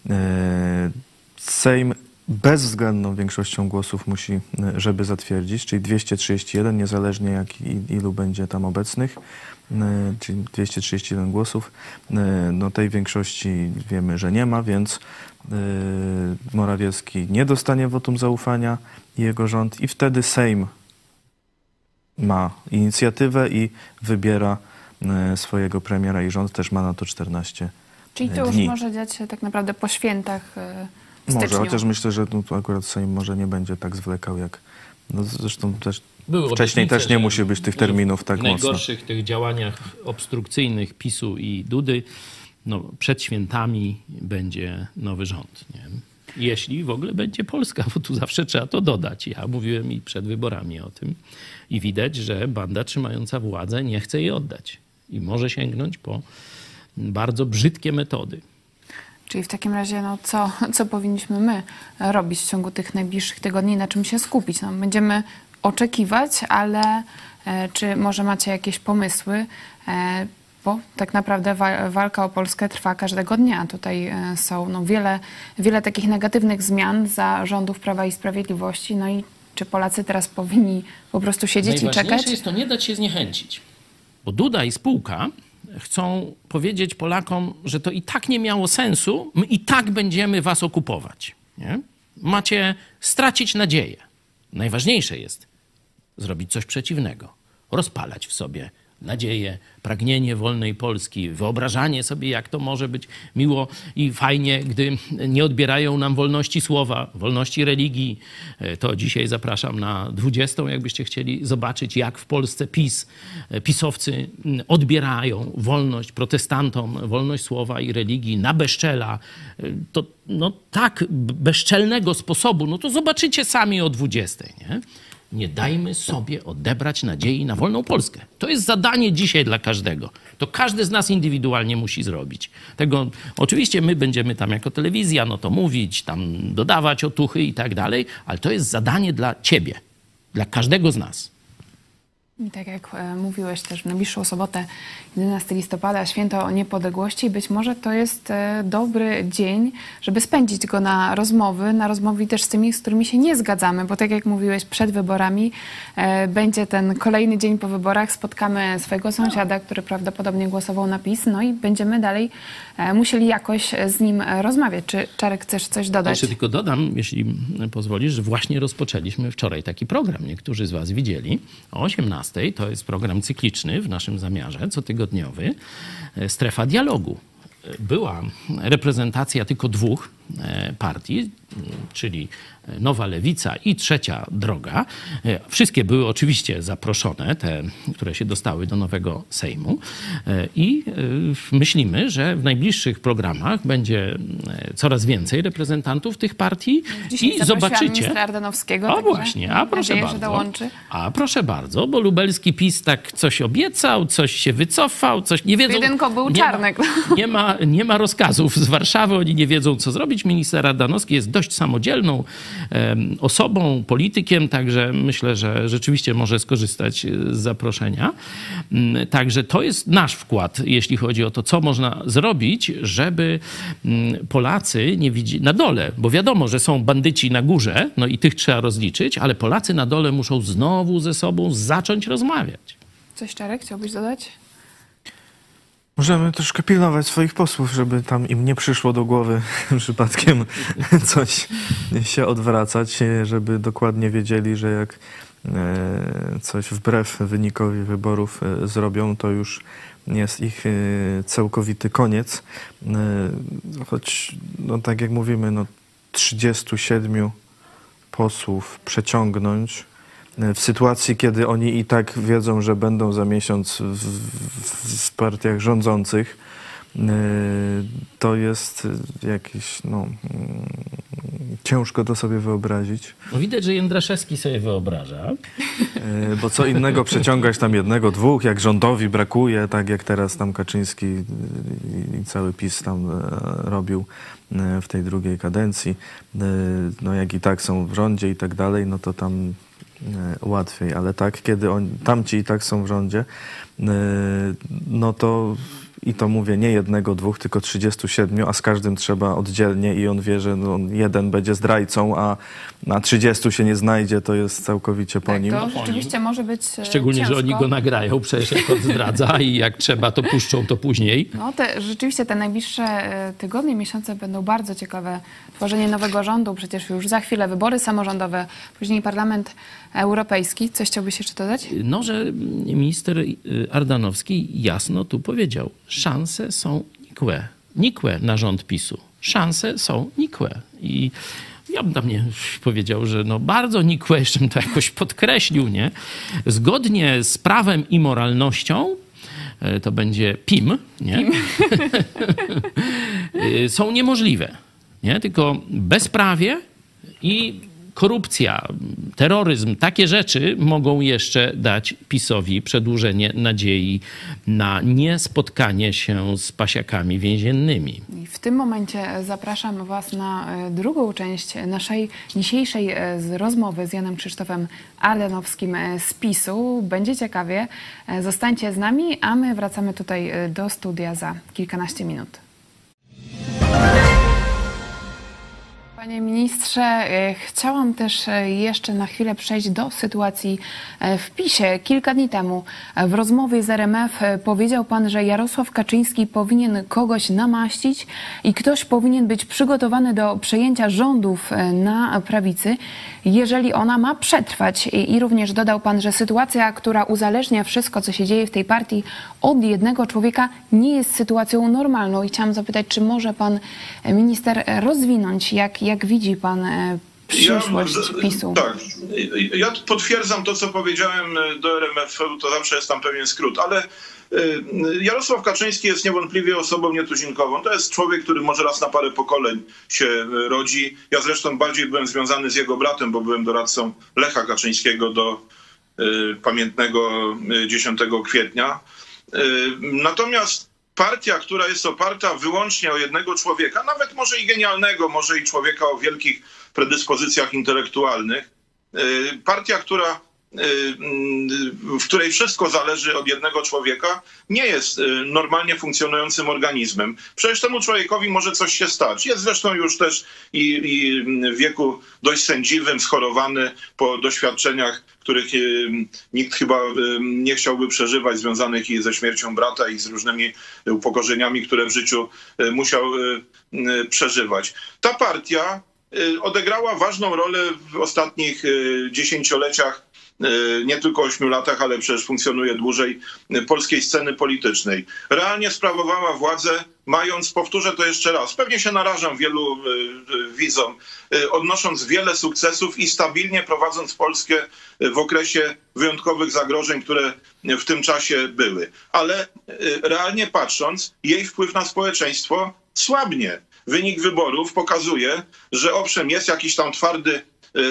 E, Sejm bezwzględną większością głosów musi, e, żeby zatwierdzić, czyli 231, niezależnie jak i, ilu będzie tam obecnych, e, czyli 231 głosów. E, No tej większości wiemy, że nie ma, więc Morawiecki nie dostanie wotum zaufania i jego rząd i wtedy Sejm ma inicjatywę i wybiera swojego premiera i rząd też ma na to 14 Czyli to już dni. może dziać się tak naprawdę po świętach Może, chociaż myślę, że tu akurat Sejm może nie będzie tak zwlekał jak. No zresztą też Były wcześniej obietnice, też nie musi być tych terminów tak W mocno. najgorszych tych działaniach obstrukcyjnych PiSu i Dudy, no, przed świętami będzie nowy rząd. Nie? Jeśli w ogóle będzie Polska, bo tu zawsze trzeba to dodać. Ja mówiłem i przed wyborami o tym. I widać, że banda trzymająca władzę nie chce jej oddać. I może sięgnąć po bardzo brzydkie metody. Czyli w takim razie, no, co, co powinniśmy my robić w ciągu tych najbliższych tygodni, na czym się skupić? No, będziemy oczekiwać, ale e, czy może macie jakieś pomysły? E, bo tak naprawdę wa- walka o Polskę trwa każdego dnia. Tutaj e, są no, wiele, wiele takich negatywnych zmian za rządów Prawa i Sprawiedliwości. No i czy Polacy teraz powinni po prostu siedzieć i Najważniejsze czekać? jest to nie dać się zniechęcić. Bo Duda i spółka chcą powiedzieć Polakom, że to i tak nie miało sensu, my i tak będziemy was okupować. Nie? Macie stracić nadzieję. Najważniejsze jest zrobić coś przeciwnego. Rozpalać w sobie nadzieję, pragnienie wolnej Polski, wyobrażanie sobie, jak to może być miło i fajnie, gdy nie odbierają nam wolności słowa, wolności religii. E, To dzisiaj zapraszam na 20, jakbyście chcieli zobaczyć, jak w Polsce PiS, e, pisowcy mm, odbierają wolność protestantom, wolność słowa i religii na bezczela. E, To no, tak bezczelnego sposobu, no to zobaczycie sami o 20, nie? Nie dajmy sobie odebrać nadziei na wolną Polskę. To jest zadanie dzisiaj dla każdego. To każdy z nas indywidualnie musi zrobić. Tego, oczywiście my będziemy tam jako telewizja, no to mówić, tam dodawać otuchy i tak dalej, ale to jest zadanie dla ciebie, dla każdego z nas. I tak jak e, mówiłeś też w najbliższą sobotę, 11 listopada, święto niepodległości, być może to jest e, dobry dzień, żeby spędzić go na rozmowy, na rozmowy też z tymi, z którymi się nie zgadzamy, bo tak jak mówiłeś, przed wyborami e, będzie ten kolejny dzień po wyborach, spotkamy swojego sąsiada, który prawdopodobnie głosował na PiS, no i będziemy dalej musieli jakoś z nim rozmawiać. Czy Czarek chcesz coś dodać? Jeszcze tylko dodam, jeśli pozwolisz, że właśnie rozpoczęliśmy wczoraj taki program. Niektórzy z Was widzieli. O 18 to jest program cykliczny w naszym zamiarze, cotygodniowy. e, Strefa dialogu. E, Była reprezentacja tylko dwóch e, partii, czyli Nowa Lewica i Trzecia Droga. E, Wszystkie były oczywiście zaproszone, te, które się dostały do nowego Sejmu. E, I e, myślimy, że w najbliższych programach będzie e, coraz więcej reprezentantów tych partii Dzisiaj i zobaczycie. Ardanowskiego. Także właśnie, a proszę nadzieję, bardzo. A proszę bardzo, bo lubelski PiS tak coś obiecał, coś się wycofał, coś nie wiedzą. Jedynką był nie ma- Czarnek. Nie ma, nie ma rozkazów z Warszawy, oni nie wiedzą, co zrobić. Minister Ardanowski jest dość samodzielną em, osobą, politykiem, także myślę, że rzeczywiście może skorzystać e, z zaproszenia. Mm, Także to jest nasz wkład, jeśli chodzi o to, co można zrobić, żeby mm, Polacy nie widzieli na dole, bo wiadomo, że są bandyci na górze, no i tych trzeba rozliczyć, ale Polacy na dole muszą znowu ze sobą zacząć rozmawiać. Coś Czarek chciałbyś dodać? Możemy troszkę pilnować swoich posłów, żeby tam im nie przyszło do głowy przypadkiem coś się odwracać, żeby dokładnie wiedzieli, że jak e, coś wbrew wynikowi wyborów e, zrobią, to już jest ich e, całkowity koniec. E, Choć, no tak jak mówimy, no 37 posłów przeciągnąć w sytuacji, kiedy oni i tak wiedzą, że będą za miesiąc w, w, partiach rządzących, e, to jest jakieś, no, mm, ciężko to sobie wyobrazić. No widać, że Jędraszewski sobie wyobraża. E, Bo co innego przeciągać tam jednego, dwóch, jak rządowi brakuje, tak jak teraz tam Kaczyński i- cały PiS tam e, robił w tej drugiej kadencji. No jak i tak są w rządzie i tak dalej, no to tam łatwiej, ale tak, kiedy on, tamci i tak są w rządzie, e, no to i to mówię nie jednego, dwóch, tylko 37, a z każdym trzeba oddzielnie i on wie, że no, on jeden będzie zdrajcą, a na 30 się nie znajdzie, to jest całkowicie po Tak, nim. to rzeczywiście może być e, Szczególnie, ciężko. że oni go nagrają przecież jak odzdradza i jak trzeba, to puszczą to później. No te, rzeczywiście te najbliższe e, tygodnie, miesiące będą bardzo ciekawe. Tworzenie nowego rządu, przecież już za chwilę wybory samorządowe, później Parlament Europejski. Coś chciałbyś jeszcze dodać? No, że minister y, Ardanowski jasno tu powiedział, szanse są nikłe. Nikłe na rząd PiSu. Szanse są nikłe. I ja bym tam nie powiedział, że no bardzo nikłe, jeszcze bym to jakoś podkreślił, nie? Zgodnie z prawem i moralnością e, to będzie PIM, nie? Y, są niemożliwe. Nie? Tylko bezprawie i korupcja, terroryzm, takie rzeczy mogą jeszcze dać PiSowi przedłużenie nadziei na niespotkanie się z pasiakami więziennymi. I w tym momencie zapraszam Was na e, drugą część naszej dzisiejszej e, rozmowy z Janem Krzysztofem Ardanowskim e, z PiSu. Będzie ciekawie. Zostańcie z nami, a my wracamy tutaj do studia za kilkanaście minut. Panie ministrze, e, chciałam też e, jeszcze na chwilę przejść do sytuacji e, w PiSie. Kilka dni temu w rozmowie z RMF powiedział pan, że Jarosław Kaczyński powinien kogoś namaścić i ktoś powinien być przygotowany do przejęcia rządów na prawicy, jeżeli ona ma przetrwać. I, również dodał pan, że sytuacja, która uzależnia wszystko, co się dzieje w tej partii od jednego człowieka, nie jest sytuacją normalną. I chciałam zapytać, czy może pan minister rozwinąć, jak, jak widzi pan e, przyszłość PiSu. Tak. Ja potwierdzam to, co powiedziałem e, do RMF, to zawsze jest tam pewien skrót, ale e, Jarosław Kaczyński jest niewątpliwie osobą nietuzinkową. To jest człowiek, który może raz na parę pokoleń się e, rodzi. Ja zresztą bardziej byłem związany z jego bratem, bo byłem doradcą Lecha Kaczyńskiego do pamiętnego 10 kwietnia. Natomiast partia, która jest oparta wyłącznie o jednego człowieka, nawet może i genialnego, może i człowieka o wielkich predyspozycjach intelektualnych, y, partia, która w której wszystko zależy od jednego człowieka, nie jest y, normalnie funkcjonującym organizmem. Przecież temu człowiekowi może coś się stać. Jest zresztą już też i, i w wieku dość sędziwym, schorowany po doświadczeniach, których nikt chyba nie chciałby przeżywać, związanych i ze śmiercią brata, i z różnymi upokorzeniami, które w życiu musiał przeżywać. Ta partia odegrała ważną rolę w ostatnich dziesięcioleciach nie tylko ośmiu latach, ale przecież funkcjonuje dłużej polskiej sceny politycznej. Realnie sprawowała władzę, mając, powtórzę to jeszcze raz, pewnie się narażam wielu widzom, odnosząc wiele sukcesów i stabilnie prowadząc Polskę w okresie wyjątkowych zagrożeń, które w tym czasie były. Ale realnie patrząc, jej wpływ na społeczeństwo słabnie. Wynik wyborów pokazuje, że owszem, jest jakiś tam twardy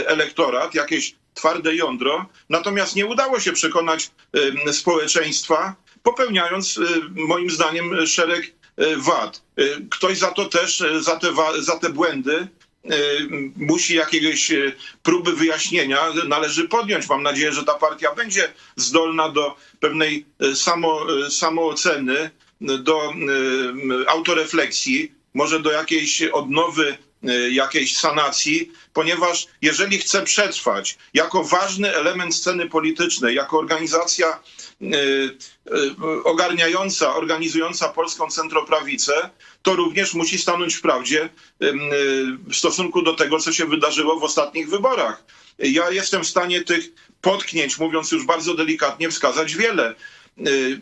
elektorat, jakieś twarde jądro, natomiast nie udało się przekonać społeczeństwa, popełniając moim zdaniem szereg wad. Ktoś za to też, za te, za te błędy musi jakiegoś próby wyjaśnienia należy podjąć. Mam nadzieję, że ta partia będzie zdolna do pewnej samo, samooceny, do autorefleksji, może do jakiejś odnowy jakiejś sanacji, ponieważ jeżeli chce przetrwać jako ważny element sceny politycznej, jako organizacja ogarniająca, organizująca polską centroprawicę, to również musi stanąć w prawdzie w stosunku do tego, co się wydarzyło w ostatnich wyborach. Ja jestem w stanie tych potknięć, mówiąc już bardzo delikatnie, wskazać wiele.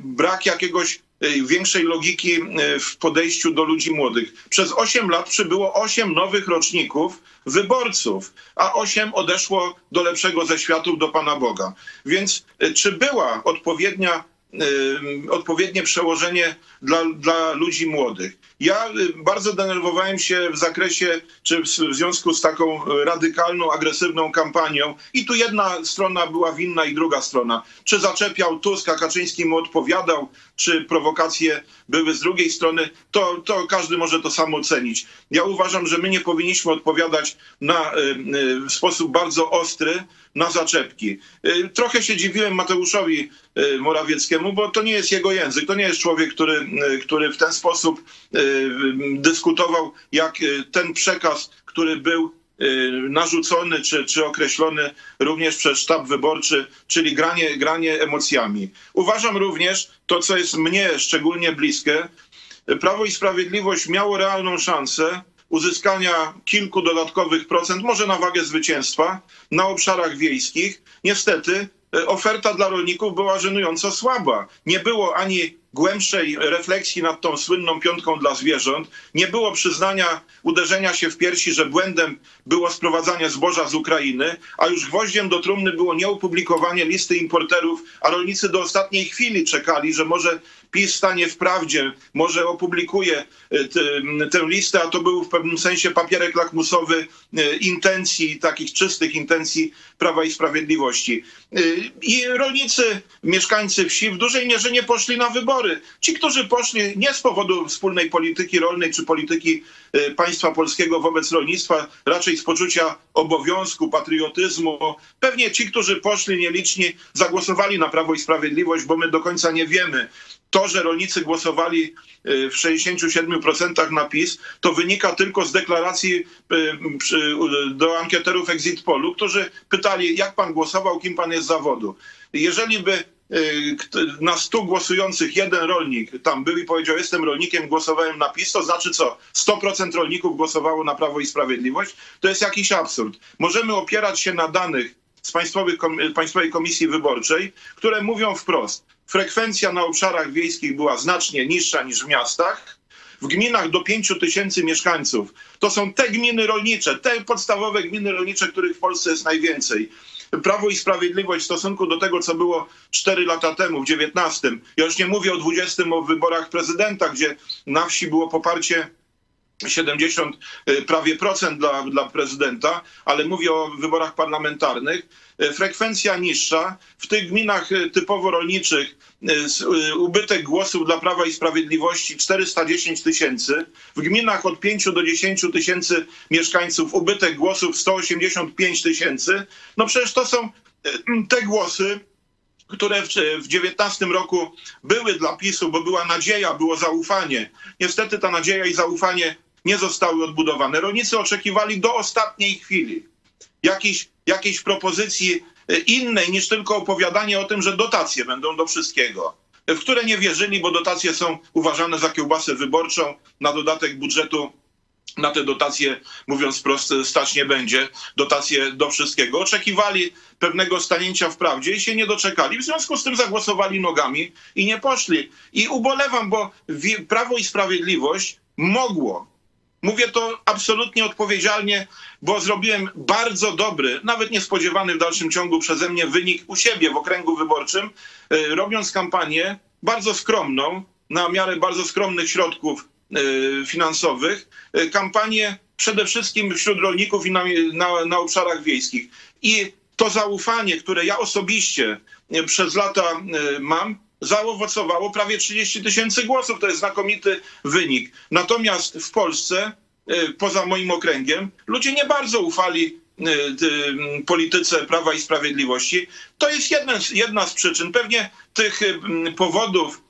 Brak jakiegoś większej logiki w podejściu do ludzi młodych. Przez 8 lat przybyło 8 nowych roczników wyborców, a 8 odeszło do lepszego ze światów, do Pana Boga. Więc czy była odpowiednia odpowiednie przełożenie dla, dla ludzi młodych. Ja bardzo denerwowałem się w zakresie, czy w związku z taką radykalną, agresywną kampanią i tu jedna strona była winna i druga strona. Czy zaczepiał Tusk, a Kaczyński mu odpowiadał, czy prowokacje były z drugiej strony, to, to każdy może to samo ocenić. Ja uważam, że my nie powinniśmy odpowiadać na, w sposób bardzo ostry na zaczepki. Trochę się dziwiłem Mateuszowi Morawieckiemu, bo to nie jest jego język, to nie jest człowiek, który, który w ten sposób dyskutował, jak ten przekaz, który był narzucony czy, czy określony również przez sztab wyborczy, czyli granie, granie emocjami. Uważam również to, co jest mnie szczególnie bliskie, Prawo i Sprawiedliwość miało realną szansę uzyskania kilku dodatkowych procent, może na wagę zwycięstwa, na obszarach wiejskich. Niestety oferta dla rolników była żenująco słaba. Nie było ani głębszej refleksji nad tą słynną piątką dla zwierząt. Nie było przyznania uderzenia się w piersi, że błędem było sprowadzanie zboża z Ukrainy, a już gwoździem do trumny było nieopublikowanie listy importerów, a rolnicy do ostatniej chwili czekali, że może PiS stanie w prawdzie, może opublikuje tę listę, a to był w pewnym sensie papierek lakmusowy intencji, takich czystych intencji Prawa i Sprawiedliwości. I rolnicy, mieszkańcy wsi w dużej mierze nie poszli na wybory. Ci, którzy poszli nie z powodu wspólnej polityki rolnej czy polityki państwa polskiego wobec rolnictwa, raczej z poczucia obowiązku, patriotyzmu. Pewnie ci, którzy poszli nieliczni, zagłosowali na Prawo i Sprawiedliwość, bo my do końca nie wiemy. To, że rolnicy głosowali w 67% na PiS, to wynika tylko z deklaracji do ankieterów Exit Polu, którzy pytali, jak pan głosował, kim pan jest z zawodu. Jeżeli by na 100 głosujących jeden rolnik tam był i powiedział, jestem rolnikiem, głosowałem na PiS, to znaczy co? 100% rolników głosowało na Prawo i Sprawiedliwość? To jest jakiś absurd. Możemy opierać się na danych z Państwowej Komisji Wyborczej, które mówią wprost, frekwencja na obszarach wiejskich była znacznie niższa niż w miastach, w gminach do 5 tysięcy mieszkańców. To są te gminy rolnicze, te podstawowe gminy rolnicze, których w Polsce jest najwięcej. Prawo i Sprawiedliwość w stosunku do tego, co było 4 lata temu, w 19. Ja już nie mówię o 20 o wyborach prezydenta, gdzie na wsi było poparcie 70 y, prawie procent dla, dla prezydenta, ale mówię o wyborach parlamentarnych. Y, Frekwencja niższa. W tych gminach y, typowo rolniczych ubytek głosów dla Prawa i Sprawiedliwości 410 tysięcy. W gminach od 5 do 10 tysięcy mieszkańców ubytek głosów 185 tysięcy. No przecież to są te głosy, które w, w 19 roku były dla PiSu, bo była nadzieja, było zaufanie. Niestety ta nadzieja i zaufanie nie zostały odbudowane. Rolnicy oczekiwali do ostatniej chwili jakiejś, jakiejś propozycji e, innej niż tylko opowiadanie o tym, że dotacje będą do wszystkiego. W które nie wierzyli, bo dotacje są uważane za kiełbasę wyborczą, na dodatek budżetu na te dotacje, mówiąc wprost, stać nie będzie. Dotacje do wszystkiego. Oczekiwali pewnego stanięcia w prawdzie i się nie doczekali. W związku z tym zagłosowali nogami i nie poszli. I ubolewam, bo Prawo i Sprawiedliwość mogło Mówię to absolutnie odpowiedzialnie, bo zrobiłem bardzo dobry, nawet niespodziewany w dalszym ciągu przeze mnie wynik u siebie w okręgu wyborczym, y, robiąc kampanię bardzo skromną, na miarę bardzo skromnych środków finansowych, y, kampanię przede wszystkim wśród rolników i na, na, na obszarach wiejskich. I to zaufanie, które ja osobiście y, przez lata mam, zaowocowało prawie 30 tysięcy głosów. To jest znakomity wynik. Natomiast w Polsce, poza moim okręgiem, ludzie nie bardzo ufali polityce Prawa i Sprawiedliwości. To jest jedna, z- przyczyn. Pewnie tych powodów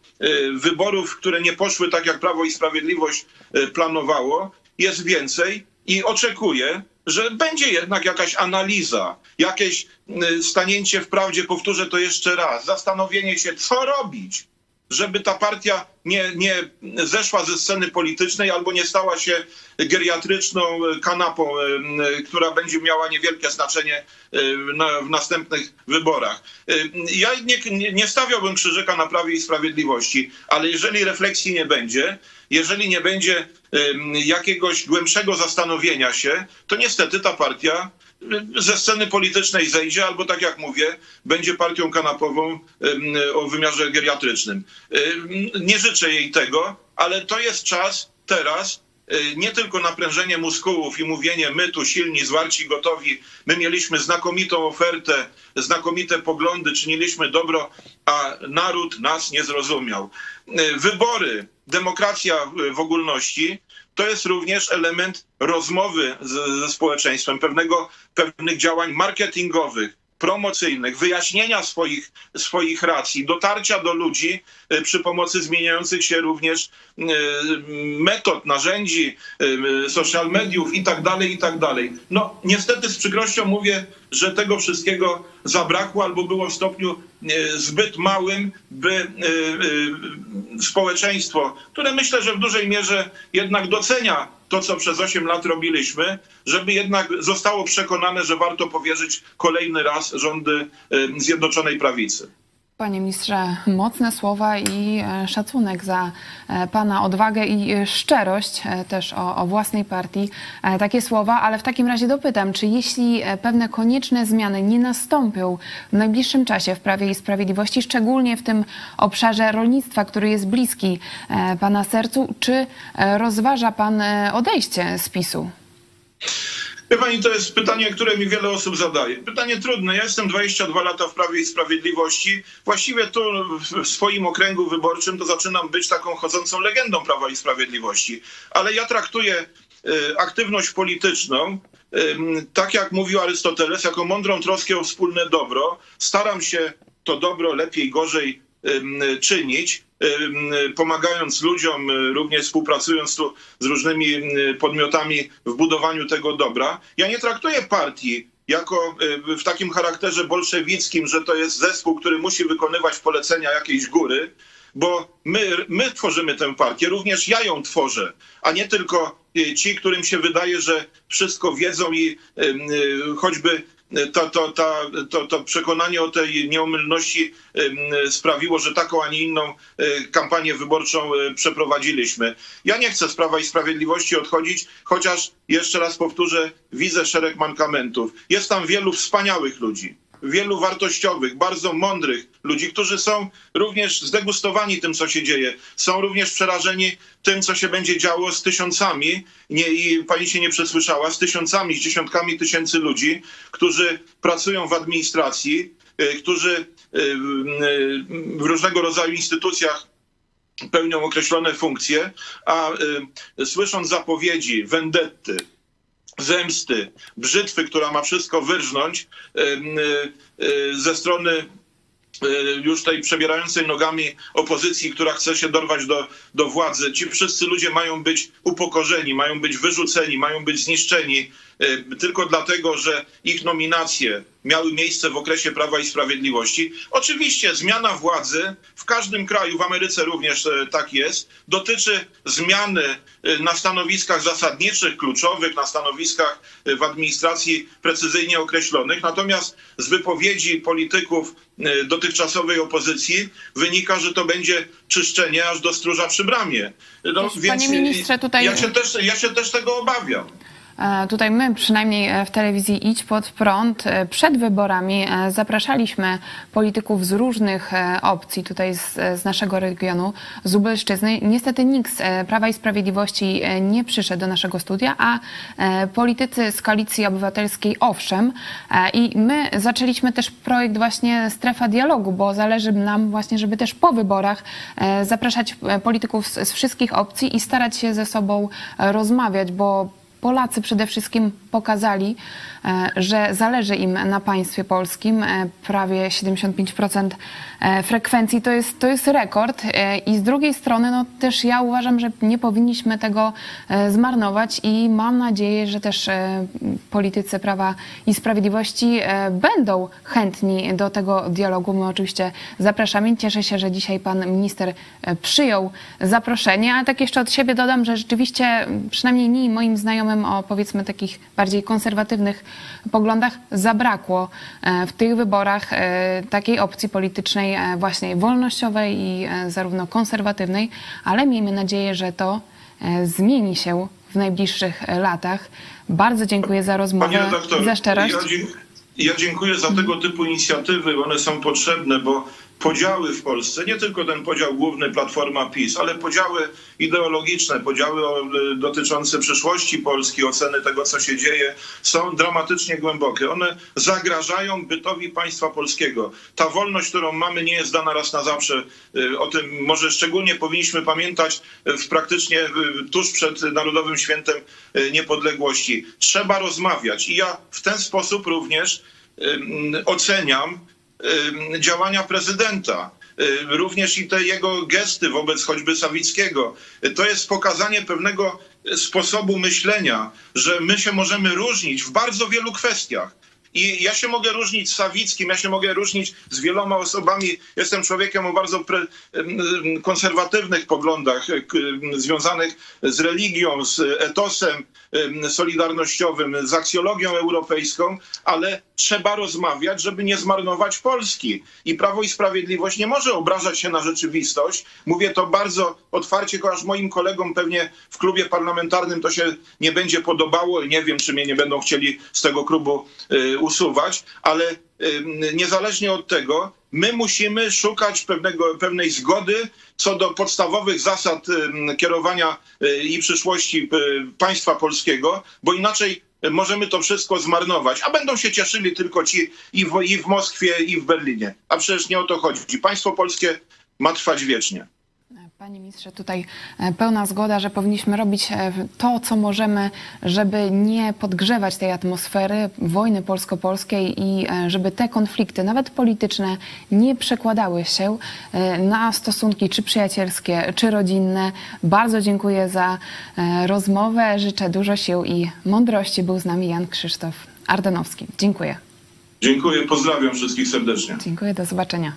wyborów, które nie poszły tak, jak Prawo i Sprawiedliwość y, planowało, jest więcej i oczekuję, że będzie jednak jakaś analiza, jakieś y, stanięcie w prawdzie, powtórzę to jeszcze raz, zastanowienie się, co robić, żeby ta partia nie, nie zeszła ze sceny politycznej albo nie stała się geriatryczną kanapą, która będzie miała niewielkie znaczenie na, w następnych wyborach. Ja nie, nie, stawiałbym krzyżyka na Prawie i Sprawiedliwości, ale jeżeli refleksji nie będzie, jeżeli nie będzie jakiegoś głębszego zastanowienia się, to niestety ta partia ze sceny politycznej zejdzie, albo tak jak mówię, będzie partią kanapową o wymiarze geriatrycznym. Ym, Nie życzę jej tego, ale to jest czas teraz y, nie tylko naprężenie muskułów i mówienie my tu silni, zwarci, gotowi, my mieliśmy znakomitą ofertę, znakomite poglądy, czyniliśmy dobro, a naród nas nie zrozumiał. Y, Wybory, demokracja w ogólności, to jest również element rozmowy z, ze społeczeństwem, pewnego, pewnych działań marketingowych, promocyjnych, wyjaśnienia swoich, swoich racji, dotarcia do ludzi y, przy pomocy zmieniających się również y, metod, narzędzi, y, social mediów i tak dalej, i tak. No niestety z przykrością mówię, że tego wszystkiego zabrakło albo było w stopniu y, zbyt małym, by y, y, społeczeństwo, które myślę, że w dużej mierze jednak docenia to, co przez 8 lat robiliśmy, żeby jednak zostało przekonane, że warto powierzyć kolejny raz rządy Zjednoczonej Prawicy. Panie ministrze, mocne słowa i e, szacunek za e, Pana odwagę i e, szczerość też o, o własnej partii. Takie słowa, ale w takim razie dopytam, czy jeśli pewne konieczne zmiany nie nastąpią w najbliższym czasie w Prawie i Sprawiedliwości, szczególnie w tym obszarze rolnictwa, który jest bliski Pana sercu, czy rozważa Pan odejście z PiSu? Wie pani, to jest pytanie, które mi wiele osób zadaje. Pytanie trudne. Ja jestem 22 lata w Prawie i Sprawiedliwości. Właściwie tu w- swoim okręgu wyborczym to zaczynam być taką chodzącą legendą Prawa i Sprawiedliwości. Ale ja traktuję y, aktywność polityczną, ym, tak jak mówił Arystoteles, jako mądrą troskę o wspólne dobro. Staram się to dobro lepiej, gorzej ym, czynić, pomagając ludziom, y, również współpracując tu z różnymi podmiotami w budowaniu tego dobra. Ja nie traktuję partii jako y, w takim charakterze bolszewickim, że to jest zespół, który musi wykonywać polecenia jakiejś góry, bo my, my tworzymy tę partię, również ja ją tworzę, a nie tylko y, ci, którym się wydaje, że wszystko wiedzą i choćby to, to, ta, to, to przekonanie o tej nieomylności sprawiło, że taką, a nie inną e, kampanię wyborczą e, przeprowadziliśmy. Ja nie chcę z Prawa i Sprawiedliwości odchodzić, chociaż jeszcze raz powtórzę, widzę szereg mankamentów. Jest tam wielu wspaniałych ludzi wielu wartościowych, bardzo mądrych ludzi, którzy są również zdegustowani tym, co się dzieje. Są również przerażeni tym, co się będzie działo z tysiącami, nie, i pani się nie przesłyszała, z tysiącami, z dziesiątkami tysięcy ludzi, którzy pracują w administracji, y, którzy y, y, w różnego rodzaju instytucjach pełnią określone funkcje, a słysząc zapowiedzi, wendetty, zemsty, brzytwy, która ma wszystko wyrżnąć ze strony już tej przebierającej nogami opozycji, która chce się dorwać do, do władzy. Ci wszyscy ludzie mają być upokorzeni, mają być wyrzuceni, mają być zniszczeni y, tylko dlatego, że ich nominacje miały miejsce w okresie Prawa i Sprawiedliwości. Oczywiście zmiana władzy w każdym kraju, w Ameryce również e, tak jest, dotyczy zmiany e, na stanowiskach zasadniczych, kluczowych, na stanowiskach w administracji precyzyjnie określonych. Natomiast z wypowiedzi polityków dotychczasowej opozycji wynika, że to będzie czyszczenie aż do stróża przy bramie. No, panie ministrze, tutaj- ja, się też, ja się też tego obawiam. E, Tutaj my, przynajmniej e, w telewizji Idź Pod Prąd, e, przed wyborami zapraszaliśmy polityków z różnych opcji tutaj z, z naszego regionu, z Lubelszczyzny. Niestety nikt z Prawa i Sprawiedliwości nie przyszedł do naszego studia, a politycy z Koalicji Obywatelskiej owszem. I my zaczęliśmy też projekt właśnie Strefa Dialogu, bo zależy nam właśnie, żeby też po wyborach zapraszać polityków z, z wszystkich opcji i starać się ze sobą rozmawiać, bo Polacy przede wszystkim pokazali, że zależy im na państwie polskim. E, Prawie 75% e, frekwencji to jest, to jest rekord. E, I z drugiej strony no, też ja uważam, że nie powinniśmy tego e, zmarnować i mam nadzieję, że też e, politycy Prawa i Sprawiedliwości e, będą chętni do tego dialogu. My oczywiście zapraszamy. Cieszę się, że dzisiaj pan minister e, przyjął zaproszenie, ale tak jeszcze od siebie dodam, że rzeczywiście przynajmniej i moim znajomym o powiedzmy takich bardziej konserwatywnych poglądach zabrakło e, w tych wyborach e, takiej opcji politycznej e, właśnie wolnościowej i zarówno konserwatywnej, ale miejmy nadzieję, że to zmieni się w najbliższych latach. Bardzo dziękuję za rozmowę, redaktor, za szczerość. Ja, ja dziękuję za tego typu inicjatywy. One są potrzebne, bo podziały w Polsce, nie tylko ten podział główny Platforma PiS, ale podziały ideologiczne, podziały y, dotyczące przyszłości Polski, oceny tego, co się dzieje, są dramatycznie głębokie. One zagrażają bytowi państwa polskiego. Ta wolność, którą mamy, nie jest dana raz na zawsze. Y, O tym może szczególnie powinniśmy pamiętać y, w praktycznie tuż przed Narodowym Świętem Niepodległości. Trzeba rozmawiać i ja w ten sposób również oceniam działania prezydenta. Y, Również i te jego gesty wobec choćby Sawickiego. Y, To jest pokazanie pewnego y, sposobu myślenia, że my się możemy różnić w bardzo wielu kwestiach. I ja się mogę różnić z Sawickim, ja się mogę różnić z wieloma osobami. Jestem człowiekiem o bardzo konserwatywnych poglądach em, związanych z religią, z etosem em, solidarnościowym, z aksjologią europejską, ale trzeba rozmawiać, żeby nie zmarnować Polski. I Prawo i Sprawiedliwość nie może obrażać się na rzeczywistość. Mówię to bardzo otwarcie, chociaż moim kolegom pewnie w klubie parlamentarnym to się nie będzie podobało. Nie wiem, czy mnie nie będą chcieli z tego klubu y, usuwać, ale y, niezależnie od tego, my musimy szukać pewnego, pewnej zgody co do podstawowych zasad y, kierowania y, i przyszłości y, państwa polskiego, bo inaczej możemy to wszystko zmarnować, a będą się cieszyli tylko ci i w, i w Moskwie, i w Berlinie. A przecież nie o to chodzi. Państwo polskie ma trwać wiecznie. Panie ministrze, tutaj e, pełna zgoda, że powinniśmy robić e, to, co możemy, żeby nie podgrzewać tej atmosfery wojny polsko-polskiej i e, żeby te konflikty, nawet polityczne, nie przekładały się na stosunki czy przyjacielskie, czy rodzinne. Bardzo dziękuję za rozmowę. Życzę dużo sił i mądrości. Był z nami Jan Krzysztof Ardanowski. Dziękuję. Dziękuję, pozdrawiam wszystkich serdecznie. Dziękuję, do zobaczenia.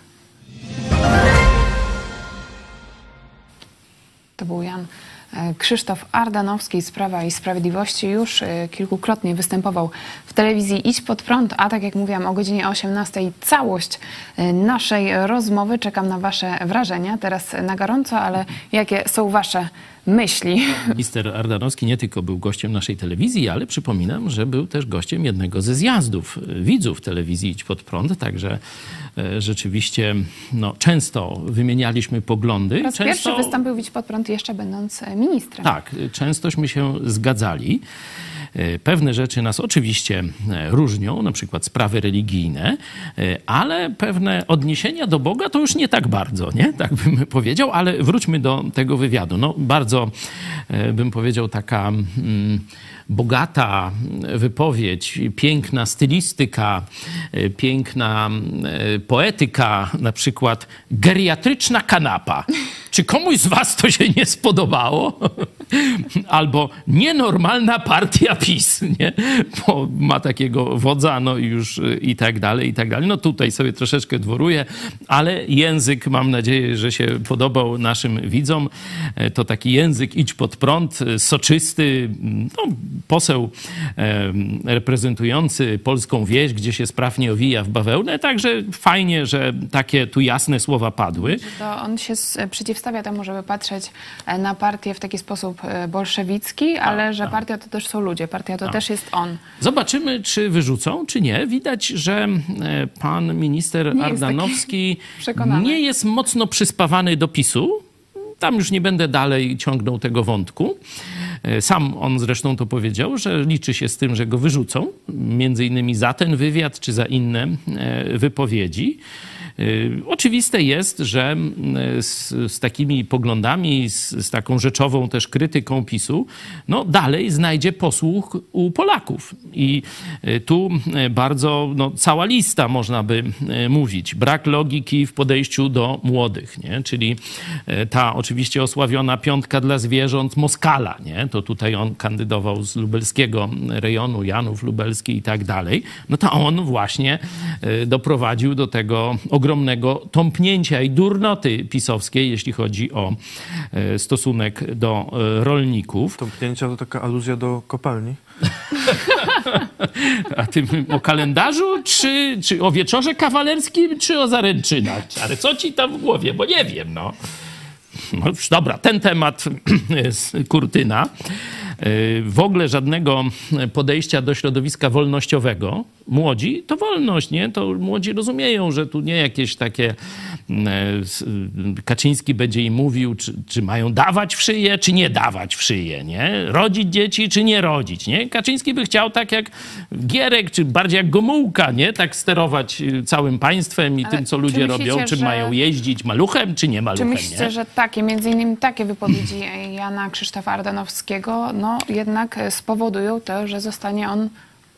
To był Jan E, Krzysztof Ardanowski z Prawa i Sprawiedliwości już e, kilkukrotnie występował w telewizji Idź Pod Prąd, a tak jak mówiłam o godzinie 18 całość e, naszej rozmowy. Czekam na Wasze wrażenia. Teraz na gorąco, ale jakie są Wasze myśli? Minister Ardanowski nie tylko był gościem naszej telewizji, ale przypominam, że był też gościem jednego ze zjazdów e, widzów telewizji Idź Pod Prąd, także e, rzeczywiście no, często wymienialiśmy poglądy. Po raz często... pierwszy wystąpił Idź Pod Prąd jeszcze będąc e, ministrem. Tak, częstośmy się zgadzali. E, Pewne rzeczy nas oczywiście e, różnią, na przykład sprawy religijne, e, ale pewne odniesienia do Boga to już nie tak bardzo, nie? Tak bym powiedział, ale wróćmy do tego wywiadu. No, bardzo bym powiedział taka mm, bogata wypowiedź, piękna stylistyka, e, piękna e, poetyka, na przykład geriatryczna kanapa. Czy komuś z was to się nie spodobało? Albo nienormalna partia PiS, nie? Bo ma takiego wodza, no i już y, i tak dalej, i tak dalej. No tutaj sobie troszeczkę dworuję, ale język, mam nadzieję, że się podobał naszym widzom. E, To taki język idź pod prąd, e, soczysty, no, poseł e, reprezentujący polską wieś, gdzie się sprawnie owija w bawełnę, także fajnie, że takie tu jasne słowa padły. To on się s- przeciwstawia temu, żeby patrzeć e, na partię w taki sposób e, bolszewicki, ale że partia to też są ludzie, partia to Tak. też jest on. Zobaczymy, czy wyrzucą, czy nie. Widać, że e, pan minister Nie jest Ardanowski przekonany. nie jest mocno przyspawany do PiSu. Tam już nie będę dalej ciągnął tego wątku. E, Sam on zresztą to powiedział, że liczy się z tym, że go wyrzucą, między innymi za ten wywiad czy za inne e, wypowiedzi. Y, Oczywiste jest, że y, z, z takimi poglądami, z, z taką rzeczową też krytyką PiSu, no dalej znajdzie posłuch u Polaków. I y, tu y, bardzo, no, cała lista można by mówić. Brak logiki w podejściu do młodych, nie? czyli ta oczywiście osławiona piątka dla zwierząt Moskala, nie? to tutaj on kandydował z lubelskiego rejonu, Janów Lubelski i tak dalej, no to on właśnie doprowadził do tego ogromnego tąpnięcia i durnoty pisowskiej, jeśli chodzi o y, stosunek do y, rolników. Tąpnięcia to taka aluzja do kopalni? A ty o kalendarzu, czy, czy o wieczorze kawalerskim, czy o zaręczynach? Ale co ci tam w głowie? Bo nie wiem, no. No już dobra, ten temat kurtyna. Yy, W ogóle żadnego podejścia do środowiska wolnościowego. Młodzi to wolność, nie? To młodzi rozumieją, że tu nie jakieś takie e, s- Kaczyński będzie im mówił, czy, czy mają dawać w szyję, czy nie dawać w szyję, nie? Rodzić dzieci, czy nie rodzić, nie? Kaczyński by chciał tak jak Gierek, czy bardziej jak Gomułka, nie? Tak sterować y, całym państwem i Ale tym, co czy ludzie myślicie, robią, czy że- mają jeździć maluchem, czy nie Czy maluchem, myślicie, nie? że takie, między innymi takie wypowiedzi Jana Krzysztofa Ardanowskiego, no jednak e, spowodują to, że zostanie on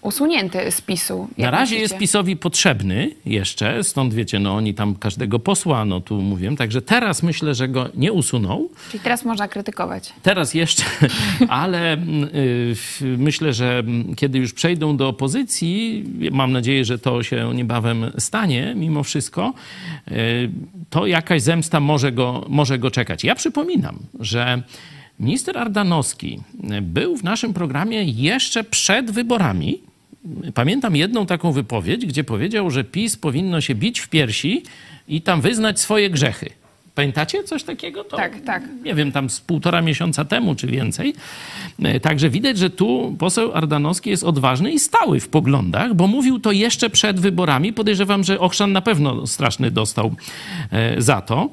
usunięty z PiSu? Na razie myślicie? jest PiSowi potrzebny jeszcze, stąd wiecie, no oni tam każdego posła, no tu mówię, także teraz myślę, że go nie usuną. Czyli teraz można krytykować. Teraz jeszcze, ale y, myślę, że kiedy już przejdą do opozycji, mam nadzieję, że to się niebawem stanie, mimo wszystko, y, to jakaś zemsta może go, może go czekać. Ja przypominam, że minister Ardanowski był w naszym programie jeszcze przed wyborami. Pamiętam jedną taką wypowiedź, gdzie powiedział, że PiS powinno się bić w piersi i tam wyznać swoje grzechy. Pamiętacie coś takiego? To, Tak, tak. Nie wiem, tam z półtora miesiąca temu czy więcej. E, Także widać, że tu poseł Ardanowski jest odważny i stały w poglądach, bo mówił to jeszcze przed wyborami. Podejrzewam, że Ochrzan na pewno straszny dostał e, za to.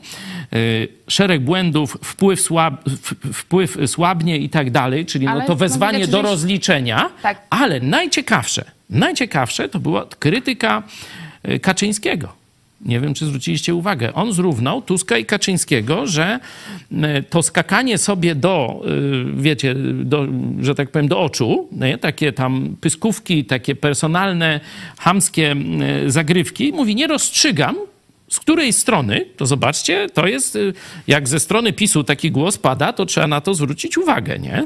E, Szereg błędów, wpływ, słab, wpływ słabnie i tak dalej, czyli no to no wezwanie do rozliczenia. Tak. Ale najciekawsze, najciekawsze to była krytyka Kaczyńskiego. Nie wiem, czy zwróciliście uwagę. On zrównał Tuska i Kaczyńskiego, że e, to skakanie sobie do, e, wiecie, do, że tak powiem, do oczu, nie? takie tam pyskówki, takie personalne, chamskie e, zagrywki. Mówi, nie rozstrzygam, Z której strony, to zobaczcie, to jest, y, jak ze strony PiSu taki głos pada, to trzeba na to zwrócić uwagę, nie?